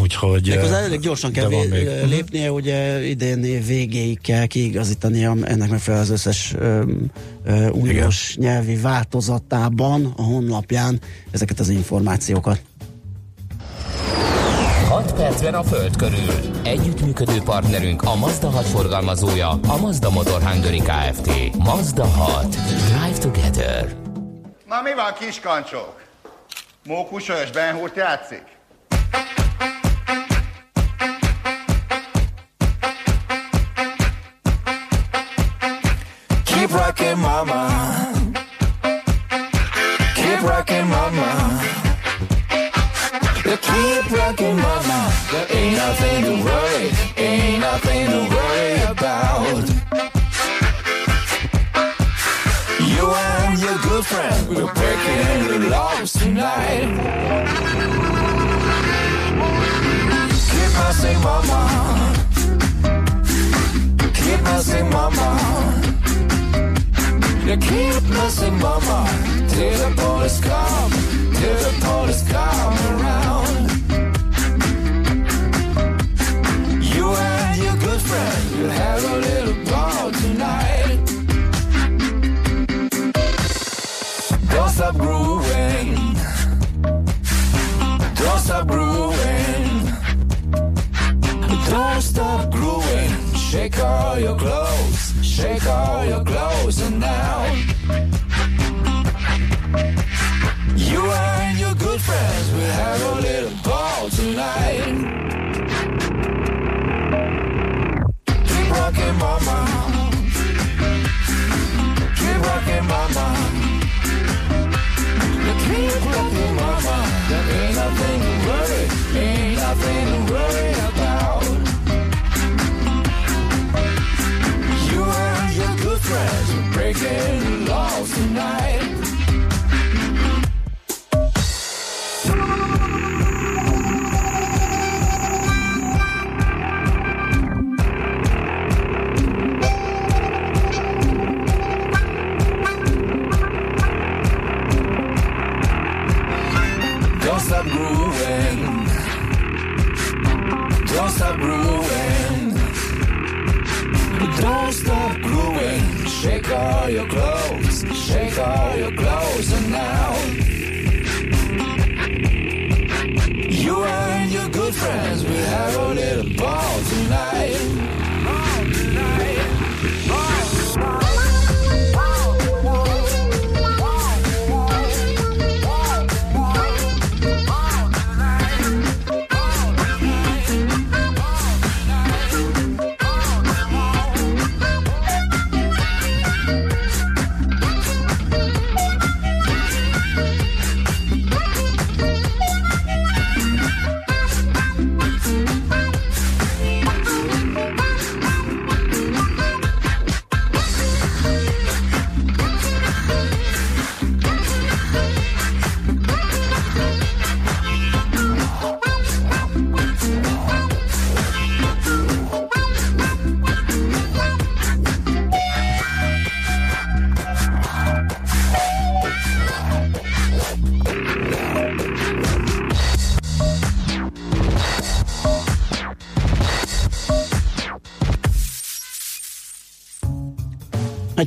Úgyhogy... Méghozzá elég gyorsan kell vé- még. lépnie, ugye idén végéig kell kiigazítani ennek megfelelően az összes uniós nyelvi változatában, a honlapján ezeket az információkat. 6 percben a Föld körül. Együttműködő partnerünk a Mazda 6 forgalmazója, a Mazda Motor Hungary Kft. Mazda 6. Drive together. Na mi van, kiskancsók? Mókusos Benhurt játszik? Keep rocking, mama. There ain't nothing to worry, ain't nothing to worry about. You and your good friend, we're breaking the laws tonight. Keep dancing, mama. Keep dancing, mama. You keep messing mama Till the police come Till the police come around have a little ball tonight. Don't stop grooving. Don't stop grooving. Don't stop grooving. Shake your clothes. Shake your clothes and now. You and your good friends will have a little ball tonight talking, mama.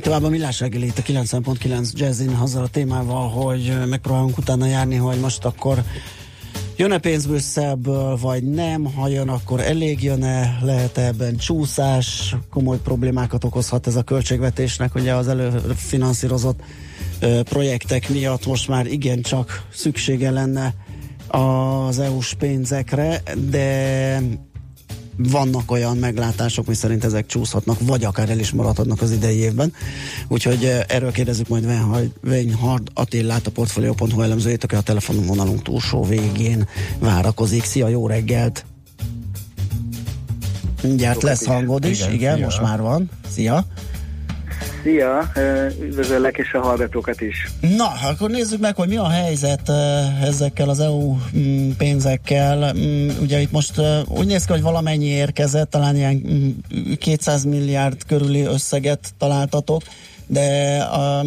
Tovább a millás reggeli itt a 90.9 Jazzin azzal a témával, hogy megpróbálunk utána járni, hogy most akkor jön-e pénzből szebből, vagy nem, ha jön, akkor elég jön-e, lehet ebben csúszás, komoly problémákat okozhat ez a költségvetésnek, ugye az előfinanszírozott projektek miatt most már igencsak szüksége lenne az EU-s pénzekre, de vannak olyan meglátások, mi szerint ezek csúszhatnak, vagy akár el is maradhatnak az idei évben. Úgyhogy eh, erről kérdezzük majd Weinhard Attillát, a Portfolio.hu elemzőjét, aki a telefonvonalunk túlsó végén várakozik. Szia, jó reggelt! Mindjárt lesz hangod is, igen, igen most már van. Szia! Szia, üdvözöllek és a hallgatókat is. Na, akkor nézzük meg, hogy mi a helyzet ezekkel az EU mm, pénzekkel. Mm, Ugye itt most úgy néz ki, hogy valamennyi érkezett, talán ilyen mm, 200 milliárd körüli összeget találtatok, de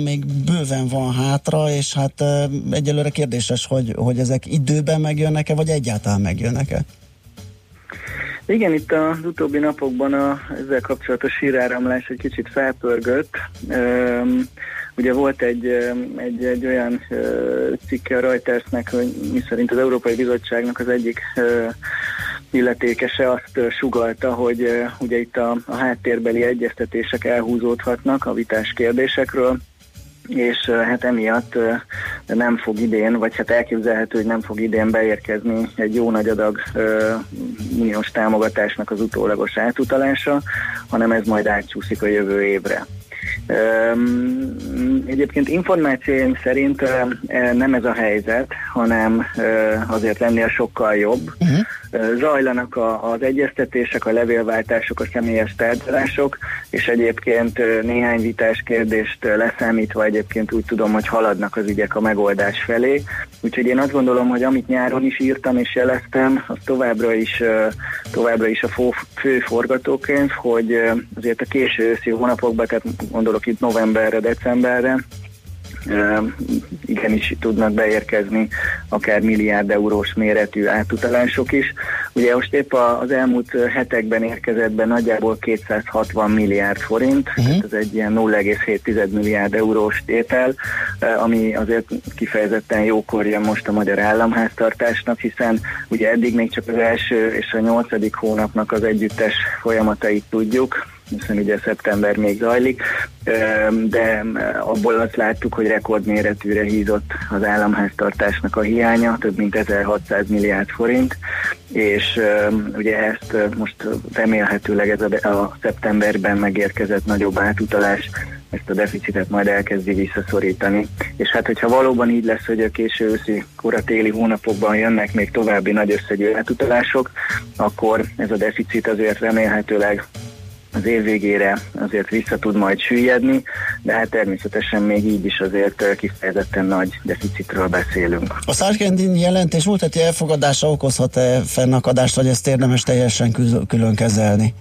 még bőven van hátra, és hát egyelőre kérdéses, hogy, hogy ezek időben megjönnek-e, vagy egyáltalán megjönnek-e? Igen, itt az utóbbi napokban a, ezzel kapcsolatos híráramlás egy kicsit felpörgött. Üm, ugye volt egy, egy, egy olyan cikke a Reutersnek, hogy mi szerint az Európai Bizottságnak az egyik illetékese azt sugalta, hogy ugye itt a, a háttérbeli egyeztetések elhúzódhatnak a vitás kérdésekről, és hát emiatt nem fog idén, vagy hát elképzelhető, hogy nem fog idén beérkezni egy jó nagy adag uniós támogatásnak az utólagos átutalása, hanem ez majd átcsúszik a jövő évre. Egyébként információim szerint nem ez a helyzet, hanem azért lennél sokkal jobb. Uh-huh. Zajlanak a, az egyeztetések, a levélváltások, a személyes tárgyalások, és egyébként néhány vitás kérdést leszámítva egyébként úgy tudom, hogy haladnak az ügyek a megoldás felé. Úgyhogy én azt gondolom, hogy amit nyáron is írtam és jeleztem, az továbbra is, továbbra is a fő forgatókönyv, hogy azért a késő őszi hónapokban, tehát gondolok itt novemberre, decemberre, igenis tudnak beérkezni akár milliárd eurós méretű átutalások is. Ugye most épp az elmúlt hetekben érkezett be nagyjából 260 milliárd forint, uh-huh. tehát ez egy ilyen 0,7 milliárd eurós tétel, ami azért kifejezetten jókor jön most a magyar államháztartásnak, hiszen ugye eddig még csak az első és a nyolcadik hónapnak az együttes folyamatait tudjuk, hiszen ugye szeptember még zajlik, de abból azt láttuk, hogy rekordméretűre hízott az államháztartásnak a hiánya, több mint 1600 milliárd forint, és ugye ezt most remélhetőleg ez a, a szeptemberben megérkezett nagyobb átutalás ezt a deficitet majd elkezdi visszaszorítani. És hát, hogyha valóban így lesz, hogy a késő őszi, kora téli hónapokban jönnek még további nagy összegű átutalások, akkor ez a deficit azért remélhetőleg az év végére azért vissza tud majd süllyedni, de hát természetesen még így is azért kifejezetten nagy deficitről beszélünk. A Sargentini jelentés múlt heti elfogadása okozhat-e fennakadást, vagy ezt érdemes teljesen kül- külön kezelni?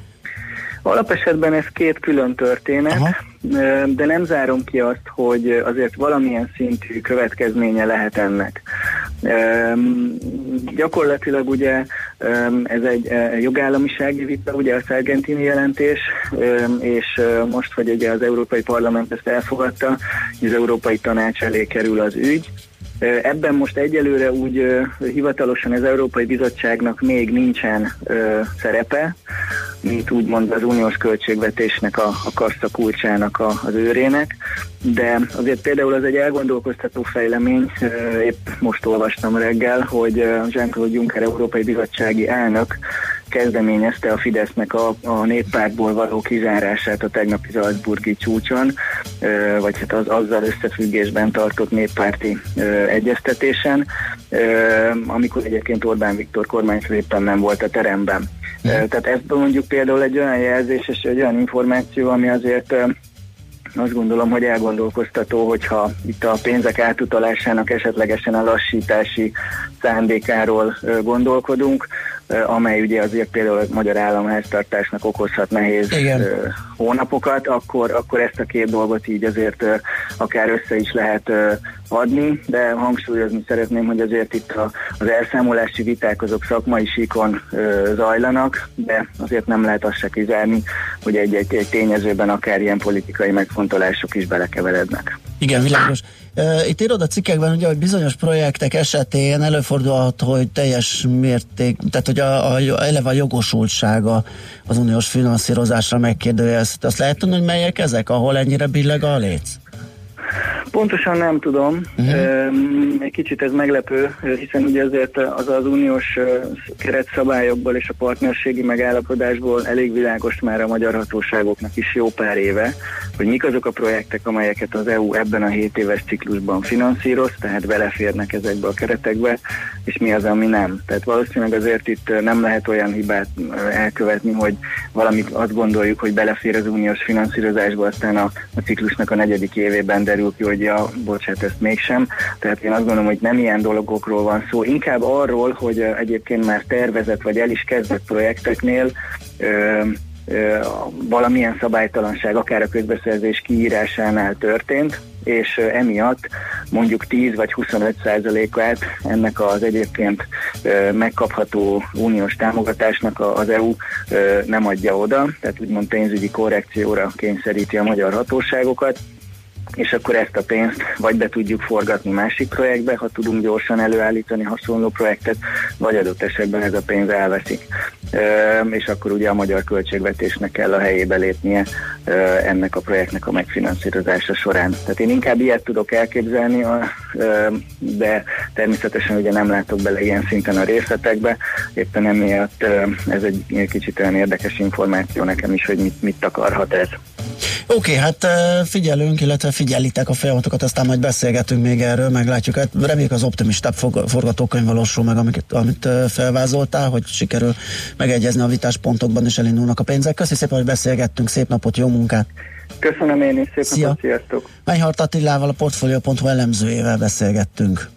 Alapesetben ez két külön történet, Aha. de nem zárom ki azt, hogy azért valamilyen szintű következménye lehet ennek. Gyakorlatilag ugye ez egy jogállamisági vita, ugye a Sargentini jelentés, és most, hogy ugye az Európai Parlament ezt elfogadta, az Európai Tanács elé kerül az ügy, Ebben most egyelőre úgy hivatalosan az Európai Bizottságnak még nincsen szerepe, mint úgymond az uniós költségvetésnek a, a kassa kulcsának a, az őrének, de azért például az egy elgondolkoztató fejlemény, épp most olvastam reggel, hogy Jean-Claude Juncker Európai Bizottsági elnök kezdeményezte a Fidesznek a, a néppártból való kizárását a tegnapi Salzburgi csúcson, vagy hát az azzal összefüggésben tartott néppárti egyeztetésen, amikor egyébként Orbán Viktor kormányfő éppen nem volt a teremben. Tehát ez mondjuk például egy olyan jelzés és egy olyan információ, ami azért azt gondolom, hogy elgondolkoztató, hogyha itt a pénzek átutalásának esetlegesen a lassítási szándékáról gondolkodunk, amely ugye azért például a magyar államháztartásnak okozhat nehéz Igen. hónapokat, akkor, akkor ezt a két dolgot így azért akár össze is lehet adni, de hangsúlyozni szeretném, hogy azért itt a, az elszámolási viták azok szakmai síkon ö, zajlanak, de azért nem lehet azt se kizárni, hogy egy-egy egy tényezőben akár ilyen politikai megfontolások is belekeverednek. Igen, világos. Itt írod a cikkekben, ugye, hogy bizonyos projektek esetén előfordulhat, hogy teljes mérték, tehát hogy a, a, eleve a jogosultsága az uniós finanszírozásra megkérdőjelezhet. Azt lehet tudni, hogy melyek ezek, ahol ennyire billeg a léc? Pontosan nem tudom, uh-huh. egy kicsit ez meglepő, hiszen ugye azért az az uniós keretszabályokból és a partnerségi megállapodásból elég világos már a magyar hatóságoknak is jó pár éve, hogy mik azok a projektek, amelyeket az EU ebben a 7 éves ciklusban finanszíroz, tehát beleférnek ezekbe a keretekbe, és mi az, ami nem. Tehát valószínűleg azért itt nem lehet olyan hibát elkövetni, hogy valamit azt gondoljuk, hogy belefér az uniós finanszírozásba, aztán a, a ciklusnak a negyedik évében derül ki, hogy ja, bocsánat, ezt mégsem. Tehát én azt gondolom, hogy nem ilyen dolgokról van szó, inkább arról, hogy egyébként már tervezett vagy el is kezdett projekteknél ö, ö, valamilyen szabálytalanság akár a közbeszerzés kiírásánál történt, és emiatt mondjuk 10 vagy 25 százalékát ennek az egyébként megkapható uniós támogatásnak az EU nem adja oda, tehát úgymond pénzügyi korrekcióra kényszeríti a magyar hatóságokat, és akkor ezt a pénzt vagy be tudjuk forgatni másik projektbe, ha tudunk gyorsan előállítani hasonló projektet, vagy adott esetben ez a pénz elveszik. És akkor ugye a magyar költségvetésnek kell a helyébe lépnie ennek a projektnek a megfinanszírozása során. Tehát én inkább ilyet tudok elképzelni, de természetesen ugye nem látok bele ilyen szinten a részletekbe, éppen emiatt ez egy kicsit olyan érdekes információ nekem is, hogy mit, mit akarhat ez. Oké, hát ö, figyelünk, illetve figyelitek a folyamatokat, aztán majd beszélgetünk még erről, meglátjuk. Hát reméljük az optimistább forgatókönyv valósul meg, amit, amit felvázoltál, hogy sikerül megegyezni a vitáspontokban, és elindulnak a pénzek. Köszi szépen, hogy beszélgettünk, szép napot, jó munkát! Köszönöm én is, szép Szia. napot, sziasztok! Melyhart Attilával, a Portfolio.hu elemzőjével beszélgettünk.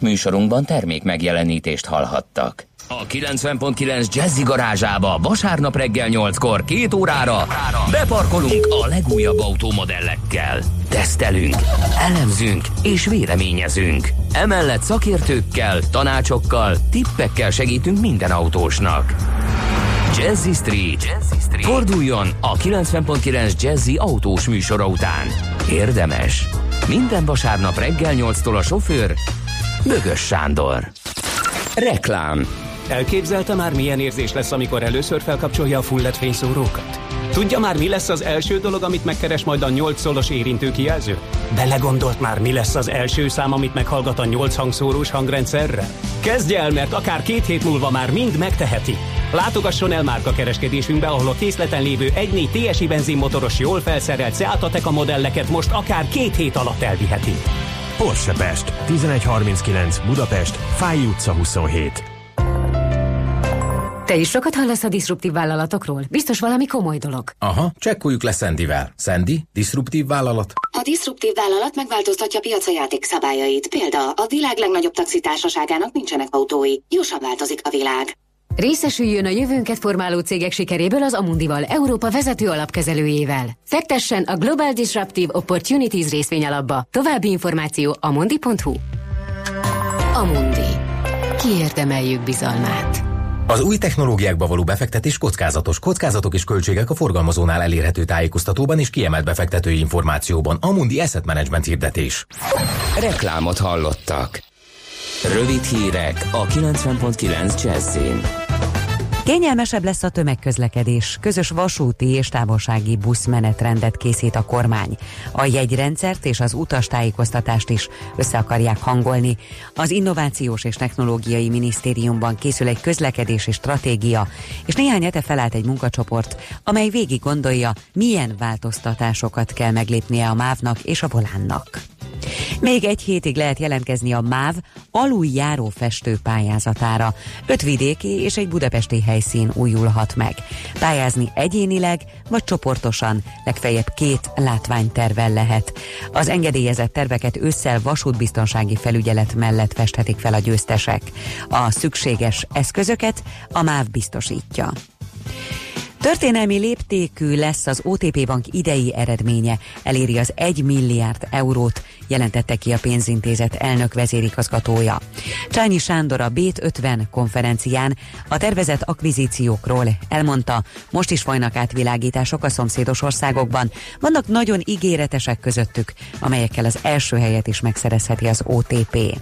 Műsorunkban termék megjelenítést hallhattak. A 90.9 Jazzy garázsába vasárnap reggel 8-kor két órára beparkolunk a legújabb automodellekkel. Tesztelünk, elemzünk és véleményezünk. Emellett szakértőkkel, tanácsokkal, tippekkel segítünk minden autósnak. Jazzy Street. Jazzy Street. Forduljon a 90.9 Jazzy autós műsora után. Érdemes. Minden vasárnap reggel 8-tól a sofőr Bögös Sándor. Reklám. Elképzelte már milyen érzés lesz, amikor először felkapcsolja a full LED fényszórókat? Tudja már, mi lesz az első dolog, amit megkeres majd a 8 szolos érintőkijelző? Belegondolt már, mi lesz az első szám, amit meghallgat a 8 hangszórós hangrendszerre? Kezdje el, mert akár két hét múlva már mind megteheti. Látogasson el márka kereskedésünkbe, ahol a készleten lévő 1.4 TSI benzinmotoros jól felszerelt Seat Ateca modelleket most akár két hét alatt elviheti. Porsche Pest, 1139 Budapest, Fáj utca 27. Te is sokat hallasz a diszruptív vállalatokról? Biztos valami komoly dolog. Aha, csekkoljuk le Szendivel. Szendi, diszruptív vállalat. A diszruptív vállalat megváltoztatja piaca játékszabályait. Példa, a világ legnagyobb taxitársaságának nincsenek autói. Gyorsan változik a világ. Részesüljön a jövőnket formáló cégek sikeréből az Amundival, Európa vezető alapkezelőjével. Fektessen a Global Disruptive Opportunities részvényalapba. További információ amundi.hu Amundi. Kiérdemeljük bizalmát. Az új technológiákba való befektetés kockázatos. Kockázatok és költségek a forgalmazónál elérhető tájékoztatóban és kiemelt befektetői információban. Amundi Asset Management hirdetés. Reklámot hallottak. Rövid hírek a 90.9 Jazzin. Kényelmesebb lesz a tömegközlekedés. Közös vasúti és távolsági buszmenetrendet készít a kormány. A jegyrendszert és az utastájékoztatást is össze akarják hangolni. Az Innovációs és Technológiai Minisztériumban készül egy közlekedési stratégia, és néhány hete felállt egy munkacsoport, amely végig gondolja, milyen változtatásokat kell meglépnie a MÁV-nak és a Volánnak. Még egy hétig lehet jelentkezni a MÁV aluljáró festő pályázatára. Öt vidéki és egy budapesti helyszín újulhat meg. Pályázni egyénileg vagy csoportosan, legfeljebb két látványtervel lehet. Az engedélyezett terveket ősszel vasútbiztonsági felügyelet mellett festhetik fel a győztesek. A szükséges eszközöket a MÁV biztosítja. Történelmi léptékű lesz az OTP Bank idei eredménye, eléri az 1 milliárd eurót, jelentette ki a pénzintézet elnök vezérigazgatója. Csányi Sándor a Bét 50 konferencián a tervezett akvizíciókról elmondta, most is folynak átvilágítások a szomszédos országokban, vannak nagyon ígéretesek közöttük, amelyekkel az első helyet is megszerezheti az OTP.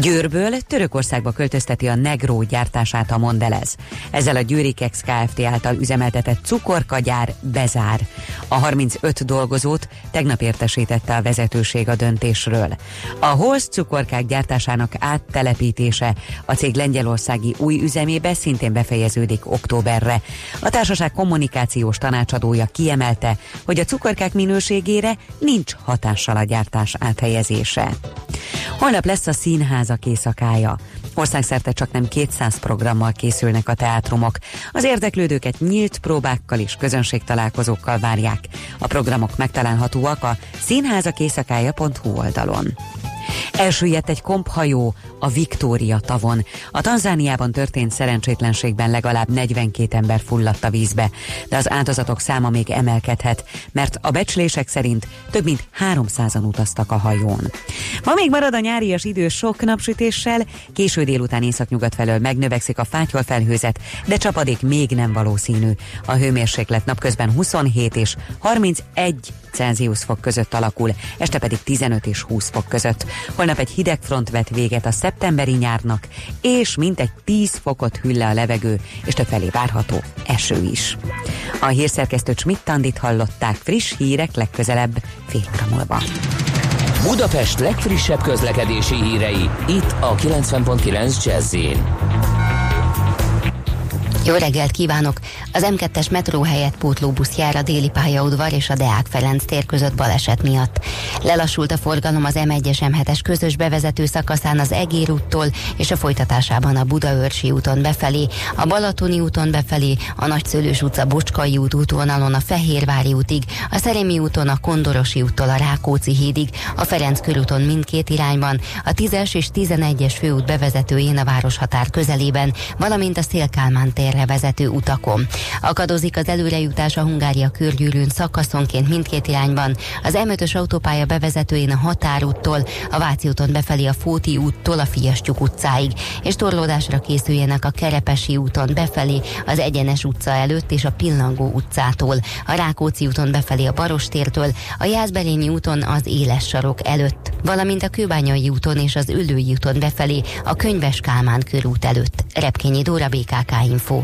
Győrből Törökországba költözteti a Negró gyártását a Mondelez. Ezzel a Győrikex Kft. által üzemeltetett cukorkagyár bezár. A 35 dolgozót tegnap értesítette a vezetőség a döntésről. A Holsz cukorkák gyártásának áttelepítése a cég lengyelországi új üzemébe szintén befejeződik októberre. A társaság kommunikációs tanácsadója kiemelte, hogy a cukorkák minőségére nincs hatással a gyártás áthelyezése. Holnap lesz a színházak éjszakája. Országszerte csak nem 200 programmal készülnek a teátrumok. Az érdeklődőket nyílt próbákkal és közönségtalálkozókkal várják. A programok megtalálhatóak a színházakéjszakája.hu oldalon. Elsüllyedt egy komphajó a Viktória tavon. A Tanzániában történt szerencsétlenségben legalább 42 ember fulladt a vízbe, de az áldozatok száma még emelkedhet, mert a becslések szerint több mint 300-an utaztak a hajón. Ma még marad a nyárias idő sok napsütéssel, késő délután északnyugat felől megnövekszik a fátyol felhőzet, de csapadék még nem valószínű. A hőmérséklet napközben 27 és 31 Celsius fok között alakul, este pedig 15 és 20 fok között. Holnap egy hideg front vet véget a szeptemberi nyárnak, és mintegy 10 fokot hűl le a levegő, és többfelé várható eső is. A hírszerkesztő Schmidt-Tandit hallották friss hírek legközelebb fél múlva. Budapest legfrissebb közlekedési hírei, itt a 90.9 jazz Jó reggelt kívánok! Az M2-es metró helyett pótlóbusz jár a déli pályaudvar és a Deák Ferenc tér között baleset miatt. Lelassult a forgalom az M1-es M7-es közös bevezető szakaszán az Egér úttól és a folytatásában a Budaörsi úton befelé, a Balatoni úton befelé, a Nagyszőlős utca Bocskai út útvonalon a Fehérvári útig, a Szerémi úton a Kondorosi úttól a Rákóczi hídig, a Ferenc körúton mindkét irányban, a 10-es és 11-es főút bevezetőjén a városhatár közelében, valamint a Szélkálmán térre vezető utakon. Akadozik az előrejutás a Hungária körgyűrűn szakaszonként mindkét irányban, az M5-ös autópálya bevezetőjén a Határúttól, a Váci úton befelé a Fóti úttól a Fiastyuk utcáig, és torlódásra készüljenek a Kerepesi úton befelé, az Egyenes utca előtt és a Pillangó utcától, a Rákóczi úton befelé a Barostértől, a Jászberényi úton az Éles sarok előtt, valamint a Kőbányai úton és az Ülői úton befelé a Könyves Kálmán körút előtt. Repkényi Dóra BKK Info.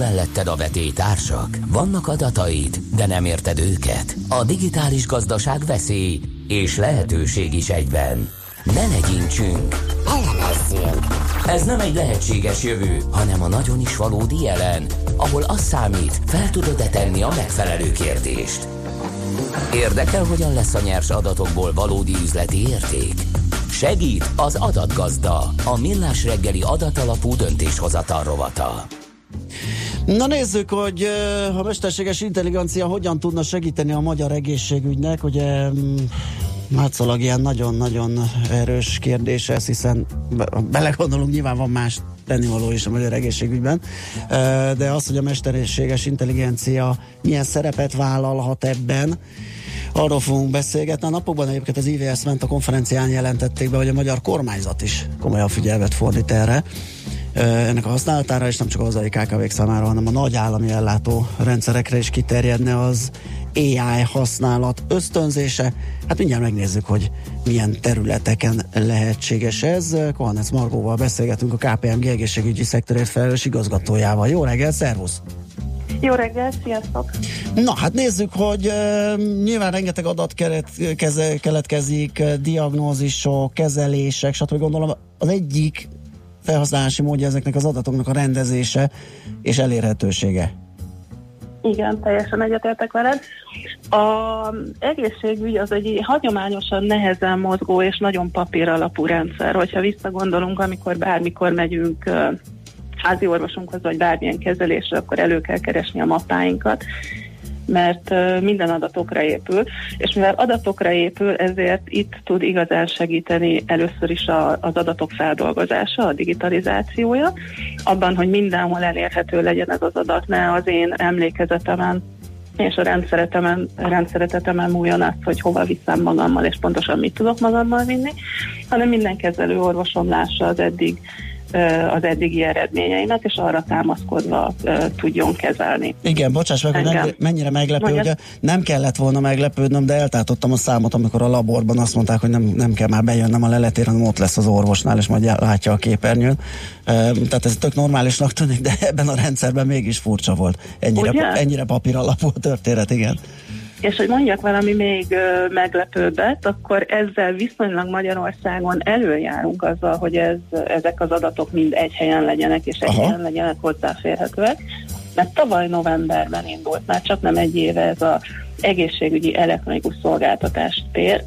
Melletted a vetétársak? Vannak adataid, de nem érted őket? A digitális gazdaság veszély és lehetőség is egyben. Ne legyintsünk! Elemezzünk! Ez nem egy lehetséges jövő, hanem a nagyon is valódi jelen, ahol az számít, fel tudod-e tenni a megfelelő kérdést. Érdekel, hogyan lesz a nyers adatokból valódi üzleti érték? Segít az adatgazda, a millás reggeli adatalapú döntéshozatal rovata. Na nézzük, hogy a mesterséges intelligencia hogyan tudna segíteni a magyar egészségügynek. Ugye mm, látszólag ilyen nagyon-nagyon erős kérdés ez, hiszen be- belegondolunk, nyilván van más tennivaló is a magyar egészségügyben, de az, hogy a mesterséges intelligencia milyen szerepet vállalhat ebben, Arról fogunk beszélgetni. A napokban egyébként az IVS ment a konferencián jelentették be, hogy a magyar kormányzat is komolyan figyelmet fordít erre ennek a használatára, és nem csak a hazai KKV-k számára, hanem a nagy állami ellátó rendszerekre is kiterjedne az AI használat ösztönzése. Hát mindjárt megnézzük, hogy milyen területeken lehetséges ez. Kohanec Margóval beszélgetünk a KPMG egészségügyi szektorért felelős igazgatójával. Jó reggel, szervusz! Jó reggelt, sziasztok! Na, hát nézzük, hogy uh, nyilván rengeteg adat keret, keze, keletkezik, uh, diagnózisok, kezelések, stb. Gondolom az egyik felhasználási módja ezeknek az adatoknak a rendezése és elérhetősége. Igen, teljesen egyetértek veled. A egészségügy az egy hagyományosan nehezen mozgó és nagyon papír alapú rendszer. Hogyha visszagondolunk, amikor bármikor megyünk házi orvosunkhoz, vagy bármilyen kezelésre, akkor elő kell keresni a mappáinkat mert minden adatokra épül, és mivel adatokra épül, ezért itt tud igazán segíteni először is a, az adatok feldolgozása, a digitalizációja, abban, hogy mindenhol elérhető legyen ez az adat, ne az én emlékezetemen és a rendszeretemen, rendszeretetemen múljon azt, hogy hova viszem magammal, és pontosan mit tudok magammal vinni, hanem minden kezelő orvosom lássa az eddig az eddigi eredményeimet, és arra támaszkodva tudjon kezelni. Igen, bocsáss meg, hogy Engem. mennyire, mennyire meglepő, Mondjad. ugye nem kellett volna meglepődnöm, de eltátottam a számot, amikor a laborban azt mondták, hogy nem, nem kell már bejönnem a leletére, hanem ott lesz az orvosnál, és majd látja a képernyőn. Tehát ez tök normálisnak tűnik, de ebben a rendszerben mégis furcsa volt. Ennyire, Ugye? ennyire papír alapú a történet, igen. És hogy mondjak valami még meglepőbbet, akkor ezzel viszonylag Magyarországon előjárunk azzal, hogy ez, ezek az adatok mind egy helyen legyenek, és egy Aha. helyen legyenek hozzáférhetőek. Mert tavaly novemberben indult, már csak nem egy éve ez az egészségügyi elektronikus szolgáltatás tér,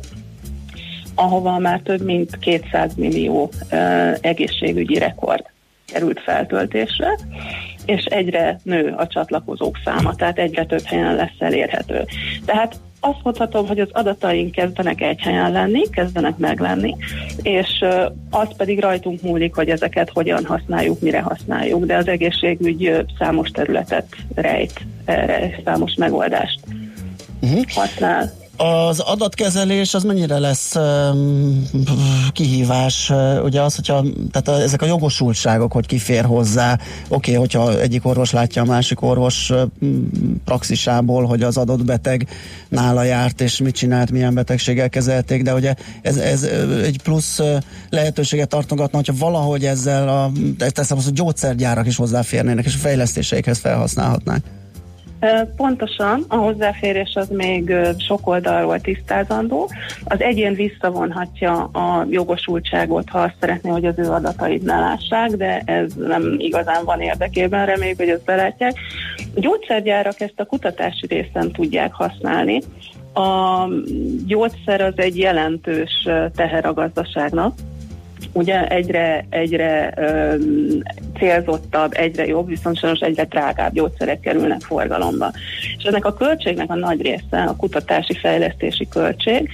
ahova már több mint 200 millió ö, egészségügyi rekord került feltöltésre, és egyre nő a csatlakozók száma, tehát egyre több helyen lesz elérhető. Tehát azt mondhatom, hogy az adataink kezdenek egy helyen lenni, kezdenek meglenni, és az pedig rajtunk múlik, hogy ezeket hogyan használjuk, mire használjuk, de az egészségügy számos területet rejt erre, számos megoldást uh-huh. használ. Az adatkezelés az mennyire lesz um, kihívás? Ugye az, hogyha tehát a, ezek a jogosultságok, hogy ki fér hozzá, oké, okay, hogyha egyik orvos látja a másik orvos uh, praxisából, hogy az adott beteg nála járt, és mit csinált, milyen betegséggel kezelték, de ugye ez, ez egy plusz lehetőséget tartogatna, hogyha valahogy ezzel a, teszem azt, hogy gyógyszergyárak is hozzáférnének, és a fejlesztéseikhez felhasználhatnák. Pontosan, a hozzáférés az még sok oldalról tisztázandó. Az egyén visszavonhatja a jogosultságot, ha azt szeretné, hogy az ő adatait ne lássák, de ez nem igazán van érdekében, reméljük, hogy ezt belátják. A gyógyszergyárak ezt a kutatási részen tudják használni. A gyógyszer az egy jelentős teher a gazdaságnak, ugye egyre, egyre um, célzottabb, egyre jobb, viszont sajnos egyre drágább gyógyszerek kerülnek forgalomba. És ennek a költségnek a nagy része a kutatási fejlesztési költség,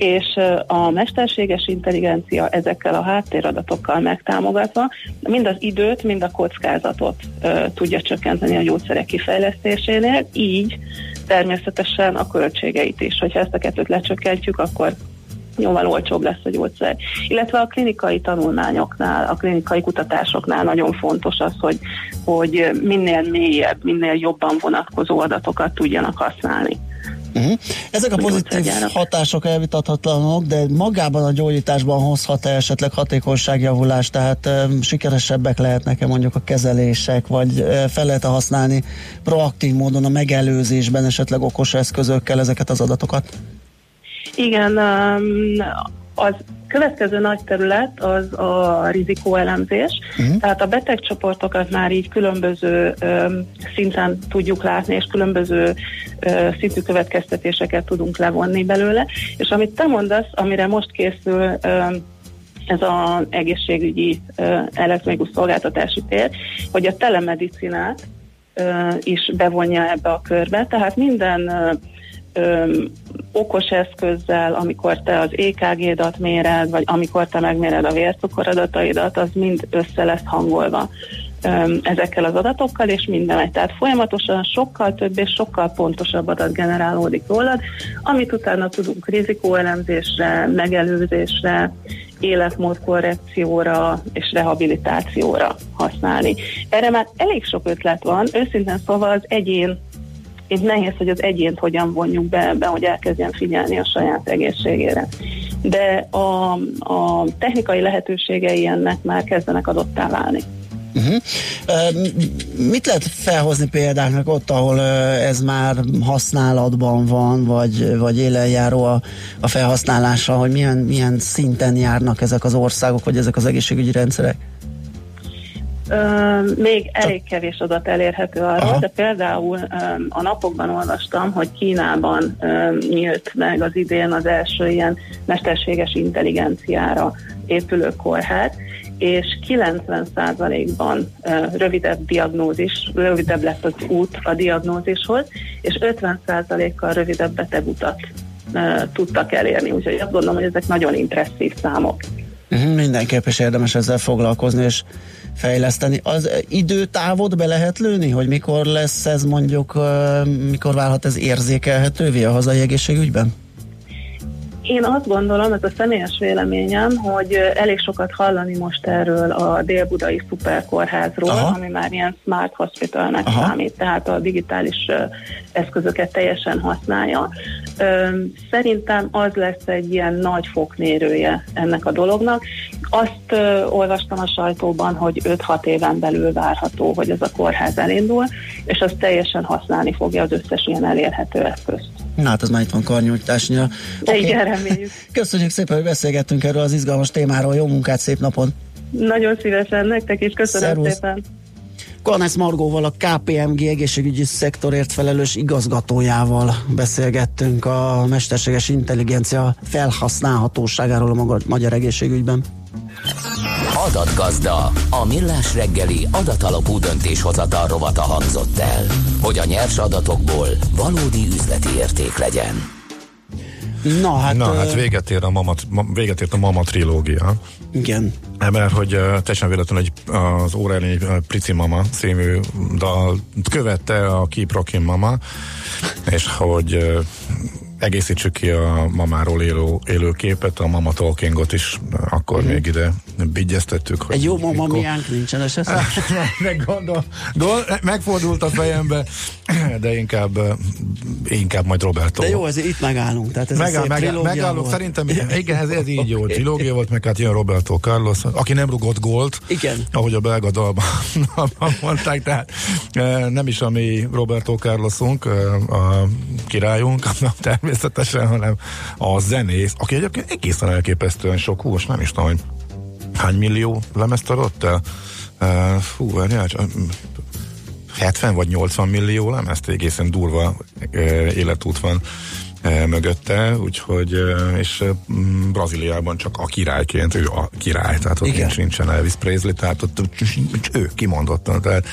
és a mesterséges intelligencia ezekkel a háttéradatokkal megtámogatva mind az időt, mind a kockázatot ö, tudja csökkenteni a gyógyszerek kifejlesztésénél, így természetesen a költségeit is. Hogyha ezt a kettőt lecsökkentjük, akkor jóval olcsóbb lesz a gyógyszer. Illetve a klinikai tanulmányoknál, a klinikai kutatásoknál nagyon fontos az, hogy, hogy minél mélyebb, minél jobban vonatkozó adatokat tudjanak használni. Uh-huh. Ezek a pozitív hatások elvitathatlanok, de magában a gyógyításban hozhat-e esetleg hatékonyságjavulást, tehát um, sikeresebbek lehetnek-e mondjuk a kezelések, vagy uh, fel lehet használni proaktív módon a megelőzésben esetleg okos eszközökkel ezeket az adatokat? Igen, um, az következő nagy terület az a rizikóelemzés, uh-huh. tehát a betegcsoportokat már így különböző um, szinten tudjuk látni, és különböző uh, szintű következtetéseket tudunk levonni belőle, és amit te mondasz, amire most készül um, ez az egészségügyi uh, elektronikus szolgáltatási tér, hogy a telemedicinát uh, is bevonja ebbe a körbe, tehát minden uh, öm, okos eszközzel, amikor te az EKG-dat méred, vagy amikor te megméred a vércukoradataidat, az mind össze lesz hangolva öm, ezekkel az adatokkal, és minden egy. Tehát folyamatosan sokkal több és sokkal pontosabb adat generálódik rólad, amit utána tudunk rizikóelemzésre, megelőzésre, életmódkorrekcióra és rehabilitációra használni. Erre már elég sok ötlet van, őszintén szóval az egyén így nehéz, hogy az egyént hogyan vonjuk be ebbe, hogy elkezdjen figyelni a saját egészségére. De a, a technikai lehetőségei ennek már kezdenek adottá válni. Uh-huh. Uh, mit lehet felhozni példáknak ott, ahol ez már használatban van, vagy, vagy élenjáró a, a felhasználása, hogy milyen, milyen szinten járnak ezek az országok, vagy ezek az egészségügyi rendszerek? Még elég kevés adat elérhető arról, Aha. de például ö, a napokban olvastam, hogy Kínában ö, nyílt meg az idén az első ilyen mesterséges intelligenciára épülő kórház, és 90%-ban ö, rövidebb diagnózis, rövidebb lett az út a diagnózishoz, és 50%-kal rövidebb betegutat ö, tudtak elérni. Úgyhogy azt gondolom, hogy ezek nagyon impresszív számok. Uh-huh, mindenképp is érdemes ezzel foglalkozni, és fejleszteni. Az időtávot be lehet lőni, hogy mikor lesz ez mondjuk, mikor válhat ez érzékelhetővé a hazai egészségügyben? Én azt gondolom, ez a személyes véleményem, hogy elég sokat hallani most erről a dél-budai szuperkórházról, Aha. ami már ilyen smart hospitalnek Aha. számít, tehát a digitális eszközöket teljesen használja. Szerintem az lesz egy ilyen nagy fokmérője ennek a dolognak. Azt olvastam a sajtóban, hogy 5-6 éven belül várható, hogy ez a kórház elindul, és az teljesen használni fogja az összes ilyen elérhető eszközt. Na hát az már itt van karnyújtásnyira. De igen, reméljük. Köszönjük szépen, hogy beszélgettünk erről az izgalmas témáról. Jó munkát, szép napon! Nagyon szívesen nektek is, köszönöm Szervusz. szépen. Kornász Margóval, a KPMG egészségügyi szektorért felelős igazgatójával beszélgettünk a mesterséges intelligencia felhasználhatóságáról a magyar egészségügyben. Adatgazda, a millás reggeli adatalapú döntéshozatal rovata hangzott el, hogy a nyers adatokból valódi üzleti érték legyen. Na hát, Na, hát véget, ér a mama, ma- véget ért a Mama trilógia. Igen. Mert hogy teljesen véletlenül egy, az óra egy uh, Prici Mama című dal követte a Keep Rockin' Mama, és hogy egészítsük ki a mamáról élő, élő képet, a Mama Talkingot is akkor még ide bigyeztettük. Egy jó mama mikor- miánk nincsen esetleg? meg gondol, gond, megfordult a fejembe, de inkább, uh, inkább majd Roberto. De jó, ezért itt megállunk. Tehát ez Megáll, megáll, megállok, volt. szerintem igen, ez, ez így jó. Trilógia volt, meg hát jön Roberto Carlos, aki nem rugott gólt, Igen. ahogy a belga dalban mondták, tehát eh, nem is a mi Roberto Carlosunk, eh, a királyunk, természetesen, hanem a zenész, aki egyébként egészen elképesztően sok, hú, most nem is tudom, hogy hány millió lemezt adott el? Uh, fú, várjál, csak, mm, 70 vagy 80 millió lemezt, egészen durva uh, életút van uh, mögötte, úgyhogy, uh, és Brazíliában csak a királyként, ő a király, tehát ott Igen. nincs, nincsen Elvis Presley, tehát ott ő kimondottan, tehát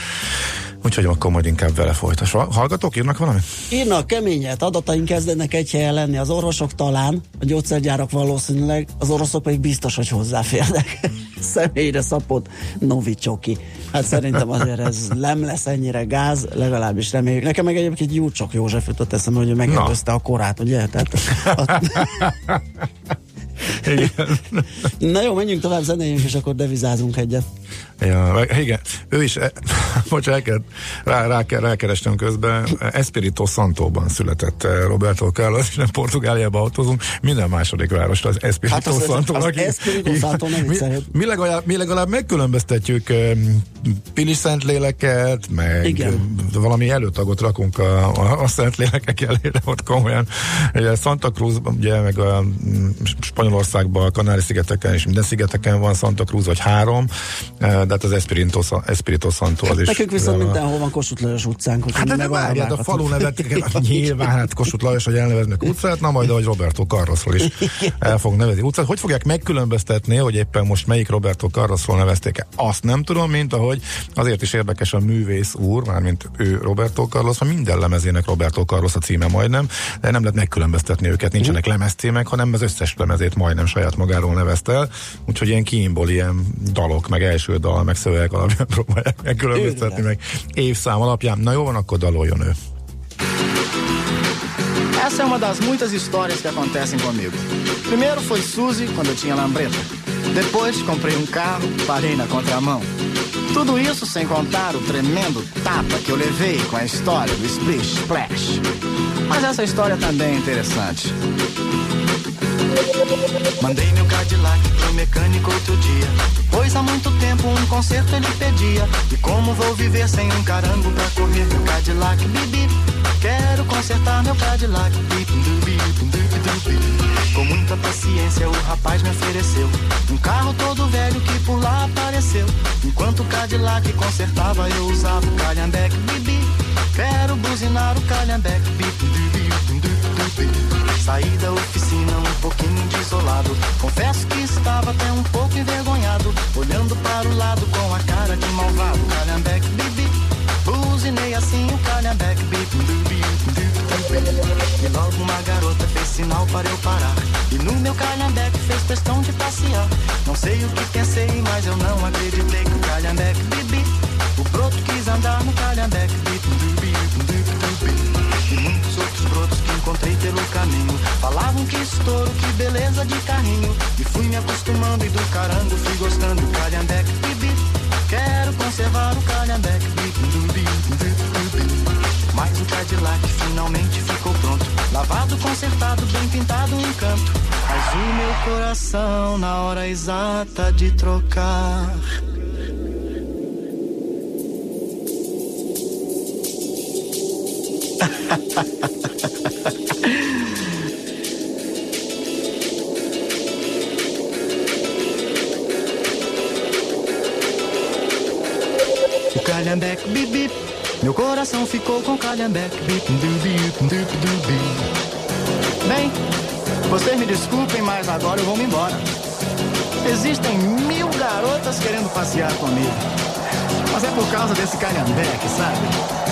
úgyhogy akkor majd inkább vele folytas. Hallgatók írnak valamit? Írnak keményet, adataink kezdenek egy helyen lenni, az orvosok talán, a gyógyszergyárak valószínűleg, az oroszok pedig biztos, hogy hozzáférnek. Személyre szapott Novicsoki. Hát szerintem azért ez nem lesz ennyire gáz, legalábbis reméljük. Nekem meg egyébként Jurcsok József jutott eszembe, hogy ő megelőzte a korát, ugye? Tehát, Na jó, menjünk tovább, zenéljünk, és akkor devizázunk egyet. Ja, igen, ő is, eh, Bocs, el kell, rá, rá, kell, rákerestem közben. Espirito Santóban született eh, Roberto Carlos, és nem Portugáliába autózunk. Minden második város az Espirito Hát az- Santo. az aki- Espirito Santo nem mi, mi, legalább, mi legalább megkülönböztetjük um, Pili Szentléleket, meg Igen. valami előtagot rakunk a, a, a Szentlélekek elére, ott komolyan. Ugye Santa Cruz, ugye, meg a mm, Spanyolországban, a Kanári-szigeteken és minden szigeteken van Santa Cruz, vagy három, eh, de hát az Espirito, Espirito Santo az is. Nekünk viszont a- mindenhol van Kossuth Lajos utcánk, hogy Hát de várját, a falu nevet nyilván, hát Kossuth Lajos, hogy elneveznek utcát, na majd ahogy Roberto Carlosról is el fog nevezni utcát. Hogy fogják megkülönböztetni, hogy éppen most melyik Roberto Carlosról nevezték el? Azt nem tudom, mint ahogy azért is érdekes a művész úr, mármint ő Roberto Carlos, mert minden lemezének Roberto Carlos a címe majdnem, de nem lehet megkülönböztetni őket, nincsenek lemezcímek, hanem az összes lemezét majdnem saját magáról nevezte el, úgyhogy ilyen ilyen dalok, meg első dal, meg szövegek alapján próbálják megkülönböztetni, meg évszám alapján. Na jó van, akkor daloljon ő. Essa é uma das muitas histórias que acontecem comigo. Primeiro foi Suzy, quando eu tinha lambreta. Depois comprei um carro, parei na contramão. Tudo isso sem contar o tremendo tapa que eu levei com a história do Splish Splash. Mas essa história também é interessante. Mandei meu Cadillac pro mecânico outro dia. Pois há muito tempo um conserto ele pedia. E como vou viver sem um carango pra correr meu Cadillac? Bibi, quero consertar meu Cadillac. Com muita paciência o rapaz me ofereceu um carro todo velho que por lá apareceu. Enquanto o Cadillac consertava eu usava o calhambeque. Bibi, quero buzinar o dubi, dubi. Saí da oficina um pouquinho desolado. Confesso que estava até um pouco envergonhado. Olhando para o lado com a cara de malvado. Calhambeque, bibi. Buzinei assim o calhambeque, bibi, dubi. E logo uma garota fez sinal para eu parar. E no meu calhambeque fez questão de passear. Não sei o que pensei, mas eu não acreditei que o calhambeque, bibi. O broto quis andar no calhambeque, bibi, dubi, dubi, encontrei pelo caminho. Falavam que estouro, que beleza de carrinho. E fui me acostumando e do carango fui gostando. Calhambeque, bibi, quero conservar o calhambeque bibi. Mas o Cadillac finalmente ficou pronto. Lavado, consertado, bem pintado, um canto Mas o meu coração na hora exata de trocar. O bip, bip. Meu coração ficou com calhambeque. Bem, vocês me desculpem, mas agora eu vou me embora. Existem mil garotas querendo passear comigo. Mas é por causa desse calhambeque, sabe?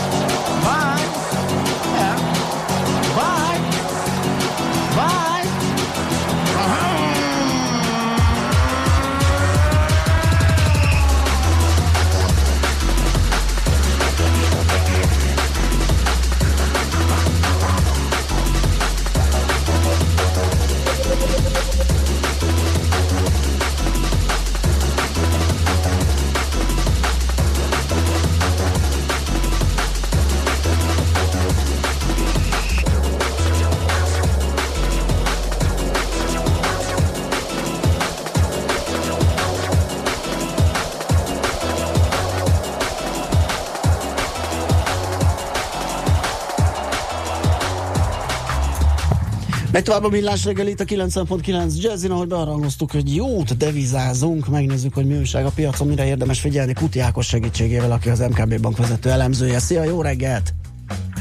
Megy tovább a millás reggel itt a 90.9 Jazzin, ahogy bearangoztuk, hogy jót devizázunk, megnézzük, hogy mi újság a piacon, mire érdemes figyelni Kuti Ákos segítségével, aki az MKB bank vezető elemzője. Szia, jó reggelt!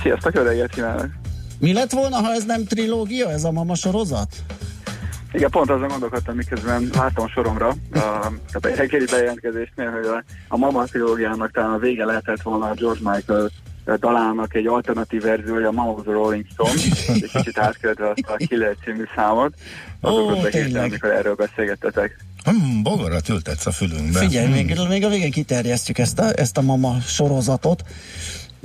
Sziasztok, jó reggelt kívánok! Mi lett volna, ha ez nem trilógia, ez a mama sorozat? Igen, pont azon gondolkodtam, miközben láttam soromra, a, tehát a reggeli bejelentkezésnél, hogy a, a Mama trilógiának talán a vége lehetett volna a George Michael dalának egy alternatív verziója, of the Rolling Stone, egy kicsit átkövetve azt a Killer című számot. Azokot behívtam, amikor erről beszélgettetek. Hmm, bogarat ültetsz a fülünkbe. Figyelj, még, még a végén kiterjesztjük ezt a, ezt a mama sorozatot.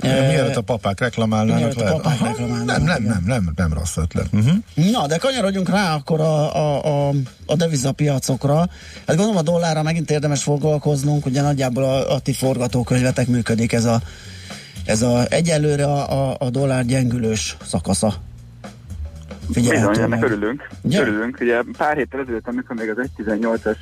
Mielőtt a papák reklamálnának, Mielőtt a papák Aha, reklamálnának, nem, nem, nem, nem, nem rossz ötlet. Uh-huh. Na, de kanyarodjunk rá akkor a, a, a, a devizapiacokra. Hát gondolom a dollárra megint érdemes foglalkoznunk, ugye nagyjából a, a ti forgatókönyvetek működik ez a, ez a egyelőre a, a, a dollár gyengülős szakasza. Figyelhető Bizony, ennek örülünk. Ugye? Örülünk. Ugye pár héttel ezelőtt, amikor még az 1.18-as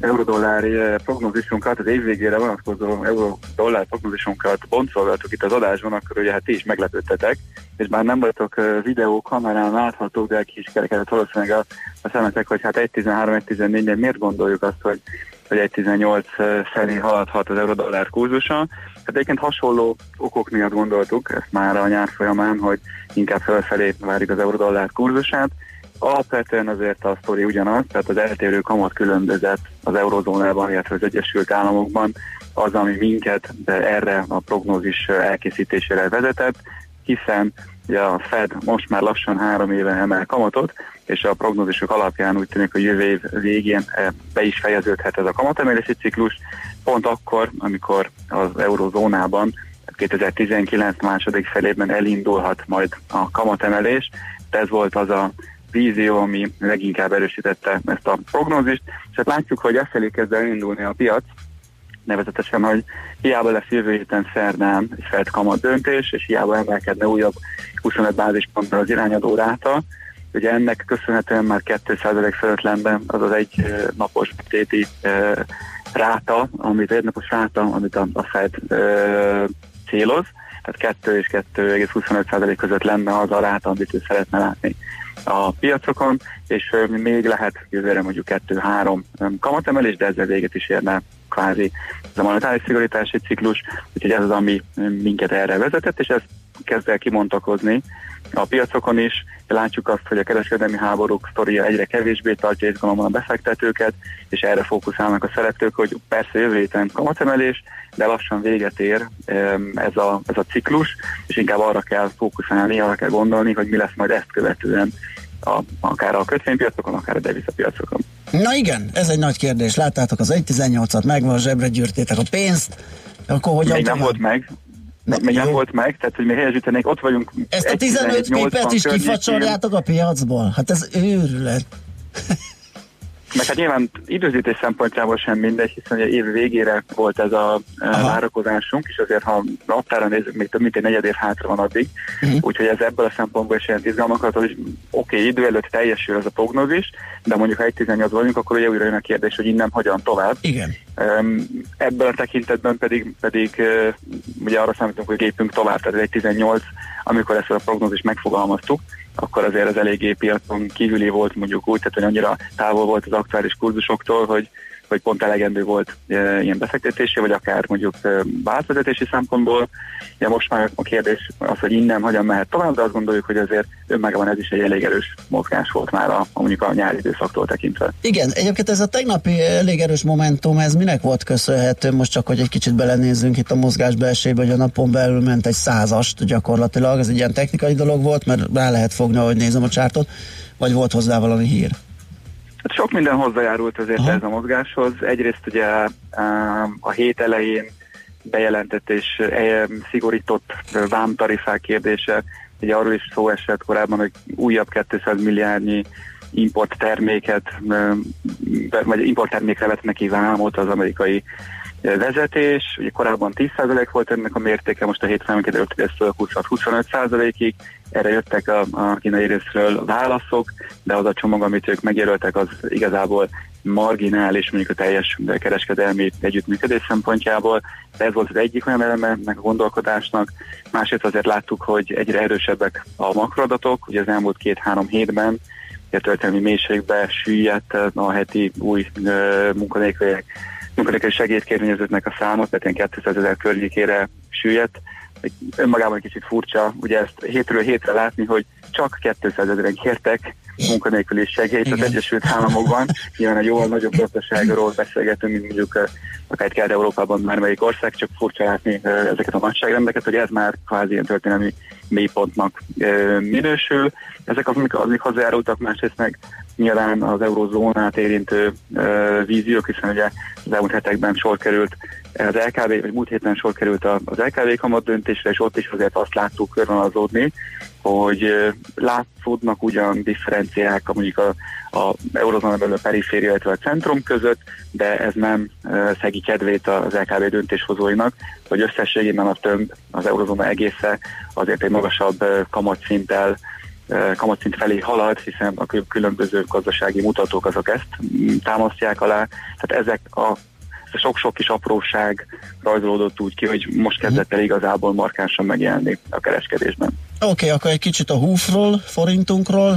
eurodollári eh, prognózisunkat, az év végére vonatkozó euró-dollár prognózisunkat boncolgattuk itt az adásban, akkor ugye hát ti is meglepődtetek, és bár nem voltok eh, videó kamerán láthatók, de ki is kerekedett valószínűleg a, a szemetek, hogy hát 1.13-1.14-ben miért gondoljuk azt, hogy hogy 1.18 felé haladhat az eurodollár kurzusa. Hát egyébként hasonló okok miatt gondoltuk ezt már a nyár folyamán, hogy inkább felfelé várjuk az eurodollár kurzusát. Alapvetően azért a sztori ugyanaz, tehát az eltérő kamat különbözet az eurozónában, illetve az Egyesült Államokban az, ami minket erre a prognózis elkészítésére vezetett, hiszen ugye a Fed most már lassan három éve emel kamatot, és a prognózisok alapján úgy tűnik, hogy jövő év végén eh, be is fejeződhet ez a kamatemelési ciklus, pont akkor, amikor az eurozónában 2019 második felében elindulhat majd a kamatemelés. Ez volt az a vízió, ami leginkább erősítette ezt a prognózist, és hát látjuk, hogy ezt felé kezd elindulni a piac, nevezetesen, hogy hiába lesz jövő héten szerdán egy Fed kamat döntés, és hiába emelkedne újabb 25 bázisponttal az irányadó ráta, ugye ennek köszönhetően már 2% fölött lenne az az egy napos téti ráta, amit egy napos ráta, amit a, a Fed eh, céloz, tehát 2 és 2,25% között lenne az a ráta, amit ő szeretne látni a piacokon, és ö, még lehet jövőre mondjuk 2-3 kamatemelés, de ezzel véget is érne kvázi ez a monetáris szigorítási ciklus, úgyhogy ez az, ami ö, minket erre vezetett, és ez kezd el kimontakozni a piacokon is. Látjuk azt, hogy a kereskedelmi háborúk sztoria egyre kevésbé tartja izgalomban a befektetőket, és erre fókuszálnak a szereplők, hogy persze jövő héten kamatemelés, de lassan véget ér ez a, ez a ciklus, és inkább arra kell fókuszálni, arra kell gondolni, hogy mi lesz majd ezt követően a, akár a kötvénypiacokon, akár a devizapiacokon. Na igen, ez egy nagy kérdés. Láttátok az 1.18-at, megvan, zsebre gyűrtétek a pénzt, akkor hogyan Még nem volt meg, még, még nem volt meg, tehát hogy még helyesítenék, ott vagyunk. Ezt a 1.17.80 15 pipet is környékén. kifacsarjátok a piacból? Hát ez őrület. Meg hát nyilván időzítés szempontjából sem mindegy, hiszen ugye év végére volt ez a e, várakozásunk, és azért ha naptára nézzük, még több mint egy negyed év hátra van addig, uh-huh. úgyhogy ez ebből a szempontból is jelent izgalmakat, hogy oké, okay, idő előtt teljesül ez a prognózis, de mondjuk ha 1.18 vagyunk, akkor ugye újra jön a kérdés, hogy innen hogyan tovább. Igen. Ebből a tekintetben pedig, pedig ugye arra számítunk, hogy gépünk tovább, tehát 1.18, amikor ezt a prognózist megfogalmaztuk, akkor azért az eléggé piacon kívüli volt mondjuk úgy, tehát hogy annyira távol volt az aktuális kurzusoktól, hogy, hogy pont elegendő volt e, ilyen befektetési, vagy akár mondjuk e, váltvezetési szempontból. Ja, most már a kérdés az, hogy innen hogyan mehet tovább, de azt gondoljuk, hogy azért önmagában ez is egy elég erős mozgás volt már a mondjuk a nyári időszaktól tekintve. Igen, egyébként ez a tegnapi elég erős momentum, ez minek volt köszönhető? Most csak, hogy egy kicsit belenézzünk itt a mozgás belsébe, hogy a napon belül ment egy százast gyakorlatilag, ez egy ilyen technikai dolog volt, mert rá lehet fogni, ahogy nézem a csártot, vagy volt hozzá valami hír? Hát sok minden hozzájárult azért ez a mozgáshoz. Egyrészt ugye a hét elején bejelentett és eh, szigorított vámtarifák kérdése, ugye arról is szó esett korábban, hogy újabb 200 milliárdnyi import terméket, eh, vagy import termékre vett neki vámot az amerikai vezetés. Ugye korábban 10% volt ennek a mértéke, most a hétfőn emelkedett, hogy ez föl 20-25%-ig. Erre jöttek a, a kínai részről válaszok, de az a csomag, amit ők megjelöltek, az igazából marginális, mondjuk a teljes kereskedelmi együttműködés szempontjából. De ez volt az egyik olyan eleme ennek a gondolkodásnak. Másrészt azért láttuk, hogy egyre erősebbek a makroadatok. Ugye az elmúlt két-három hétben a történelmi mélységbe süllyedt a heti új munkanélküliek munkanélküli segédkérvényezőknek a száma, tehát ilyen 200 ezer környékére süllyedt. Önmagában egy kicsit furcsa, ugye ezt hétről hétre látni, hogy csak 200 ezeren kértek munkanélküli segélyt az Egyesült Államokban. Nyilván egy jóval nagyobb gazdaságról beszélgetünk, mint mondjuk akár Kelet-Európában bármelyik ország, csak furcsa látni ezeket a nagyságrendeket, hogy ez már kvázi ilyen történelmi mélypontnak minősül. Ezek azok, amik hozzájárultak, másrészt meg nyilván az eurozónát érintő víziók, hiszen ugye az elmúlt hetekben sor került az LKB, vagy múlt héten sor került az LKB kamat döntésre, és ott is azért azt láttuk körvonalazódni, hogy látszódnak ugyan differenciák mondjuk a, a eurozóna belül a periféria, illetve a centrum között, de ez nem szegi kedvét az LKB döntéshozóinak, hogy összességében a tömb, az eurozóna egésze azért egy magasabb kamatszinttel kamatszint felé halad, hiszen a kül- különböző gazdasági mutatók azok ezt mm, támasztják alá. Tehát ezek a ez a sok-sok kis apróság rajzolódott úgy ki, hogy most kezdett el igazából markánsan megjelenni a kereskedésben. Oké, okay, akkor egy kicsit a húfról, forintunkról.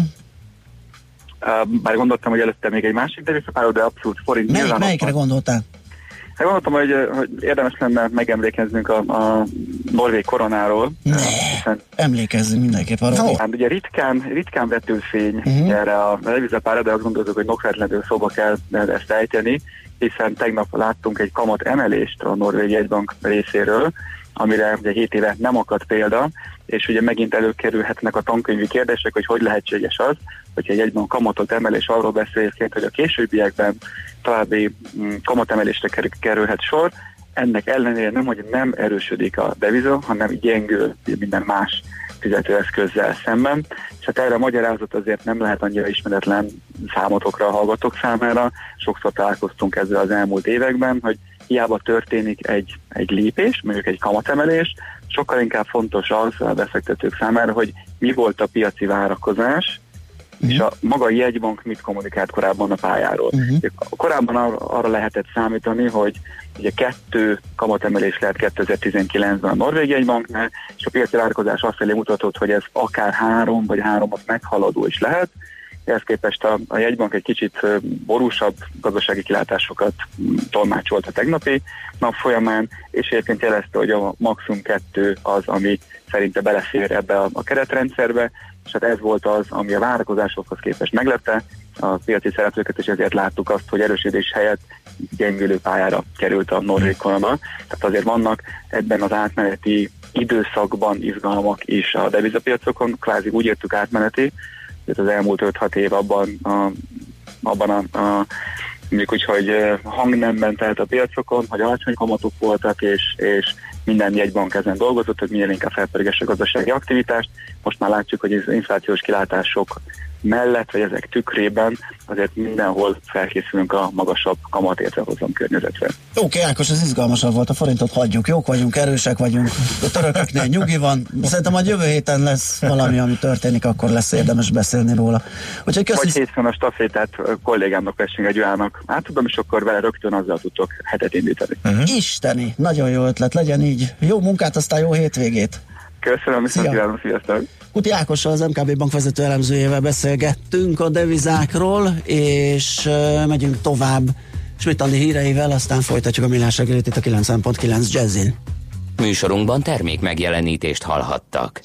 Uh, Bár gondoltam, hogy előtte még egy másik devizapáró, de abszolút forint Melyik, melyikre van. gondoltál? Hát gondoltam, hogy, hogy érdemes lenne megemlékeznünk a, a norvég koronáról. Ne, hiszen emlékezzünk mindenképp arra. Hát ugye ritkán, ritkán vetül fény Mhm. uh-huh. erre a devizapára, de azt gondoltuk, hogy nokvetlenül szóba kell ezt ejteni, hiszen tegnap láttunk egy kamat emelést a Norvég jegybank részéről, amire ugye 7 éve nem akadt példa, és ugye megint előkerülhetnek a tankönyvi kérdések, hogy hogy lehetséges az, hogyha egy egyben kamatot emel, és arról beszél, egyébként, hogy a későbbiekben további mm, kamatemelésre kerül, kerülhet sor, ennek ellenére nem, hogy nem erősödik a deviza, hanem gyengül minden más fizetőeszközzel szemben. És hát erre a magyarázat azért nem lehet annyira ismeretlen számotokra a hallgatók számára. Sokszor találkoztunk ezzel az elmúlt években, hogy hiába történik egy, egy lépés, mondjuk egy kamatemelés, sokkal inkább fontos az a befektetők számára, hogy mi volt a piaci várakozás, és a maga a jegybank mit kommunikált korábban a pályáról. Uh-huh. Korábban arra, arra lehetett számítani, hogy ugye kettő kamatemelés lehet 2019-ben a Norvég jegybanknál, és a piaci várakozás azt felé mutatott, hogy ez akár három vagy háromot meghaladó is lehet. Ehhez képest a, a jegybank egy kicsit borúsabb gazdasági kilátásokat tolmácsolt a tegnapi nap folyamán, és egyébként jelezte, hogy a maximum kettő az, ami szerinte belefér ebbe a, a keretrendszerbe, és hát ez volt az, ami a várakozásokhoz képest meglepte a piaci szereplőket, és ezért láttuk azt, hogy erősödés helyett gyengülő pályára került a norvég korona. Tehát azért vannak ebben az átmeneti időszakban izgalmak is a devizapiacokon, kvázi úgy értük átmeneti, hogy az elmúlt 5-6 év abban a, abban a, a mondjuk úgy, hogy eh, hangnemben telt a piacokon, hogy alacsony kamatok voltak, és, és minden jegybank ezen dolgozott, hogy minél inkább felpörgesse a gazdasági aktivitást. Most már látjuk, hogy az inflációs kilátások mellett, vagy ezek tükrében azért mindenhol felkészülünk a magasabb kamat értelhozom környezetre. Oké, okay, Ákos, ez izgalmasabb volt, a forintot hagyjuk, jók vagyunk, erősek vagyunk, a törököknél nyugi van, szerintem majd jövő héten lesz valami, ami történik, akkor lesz érdemes beszélni róla. Úgyhogy köszi. Vagy hétfőn a stafétát a kollégámnak vessünk egy olyannak. Átadom, és akkor vele rögtön azzal tudtok hetet indítani. Uh-huh. Isteni, nagyon jó ötlet, legyen így. Jó munkát, aztán jó hétvégét. Köszönöm, viszont kívánom, sziasztok! Kuti Ákossal, az MKB bank vezető elemzőjével beszélgettünk a devizákról, és uh, megyünk tovább Smitandi híreivel, aztán folytatjuk a millás reggelit itt a 90.9 Jazzin. Műsorunkban termék megjelenítést hallhattak.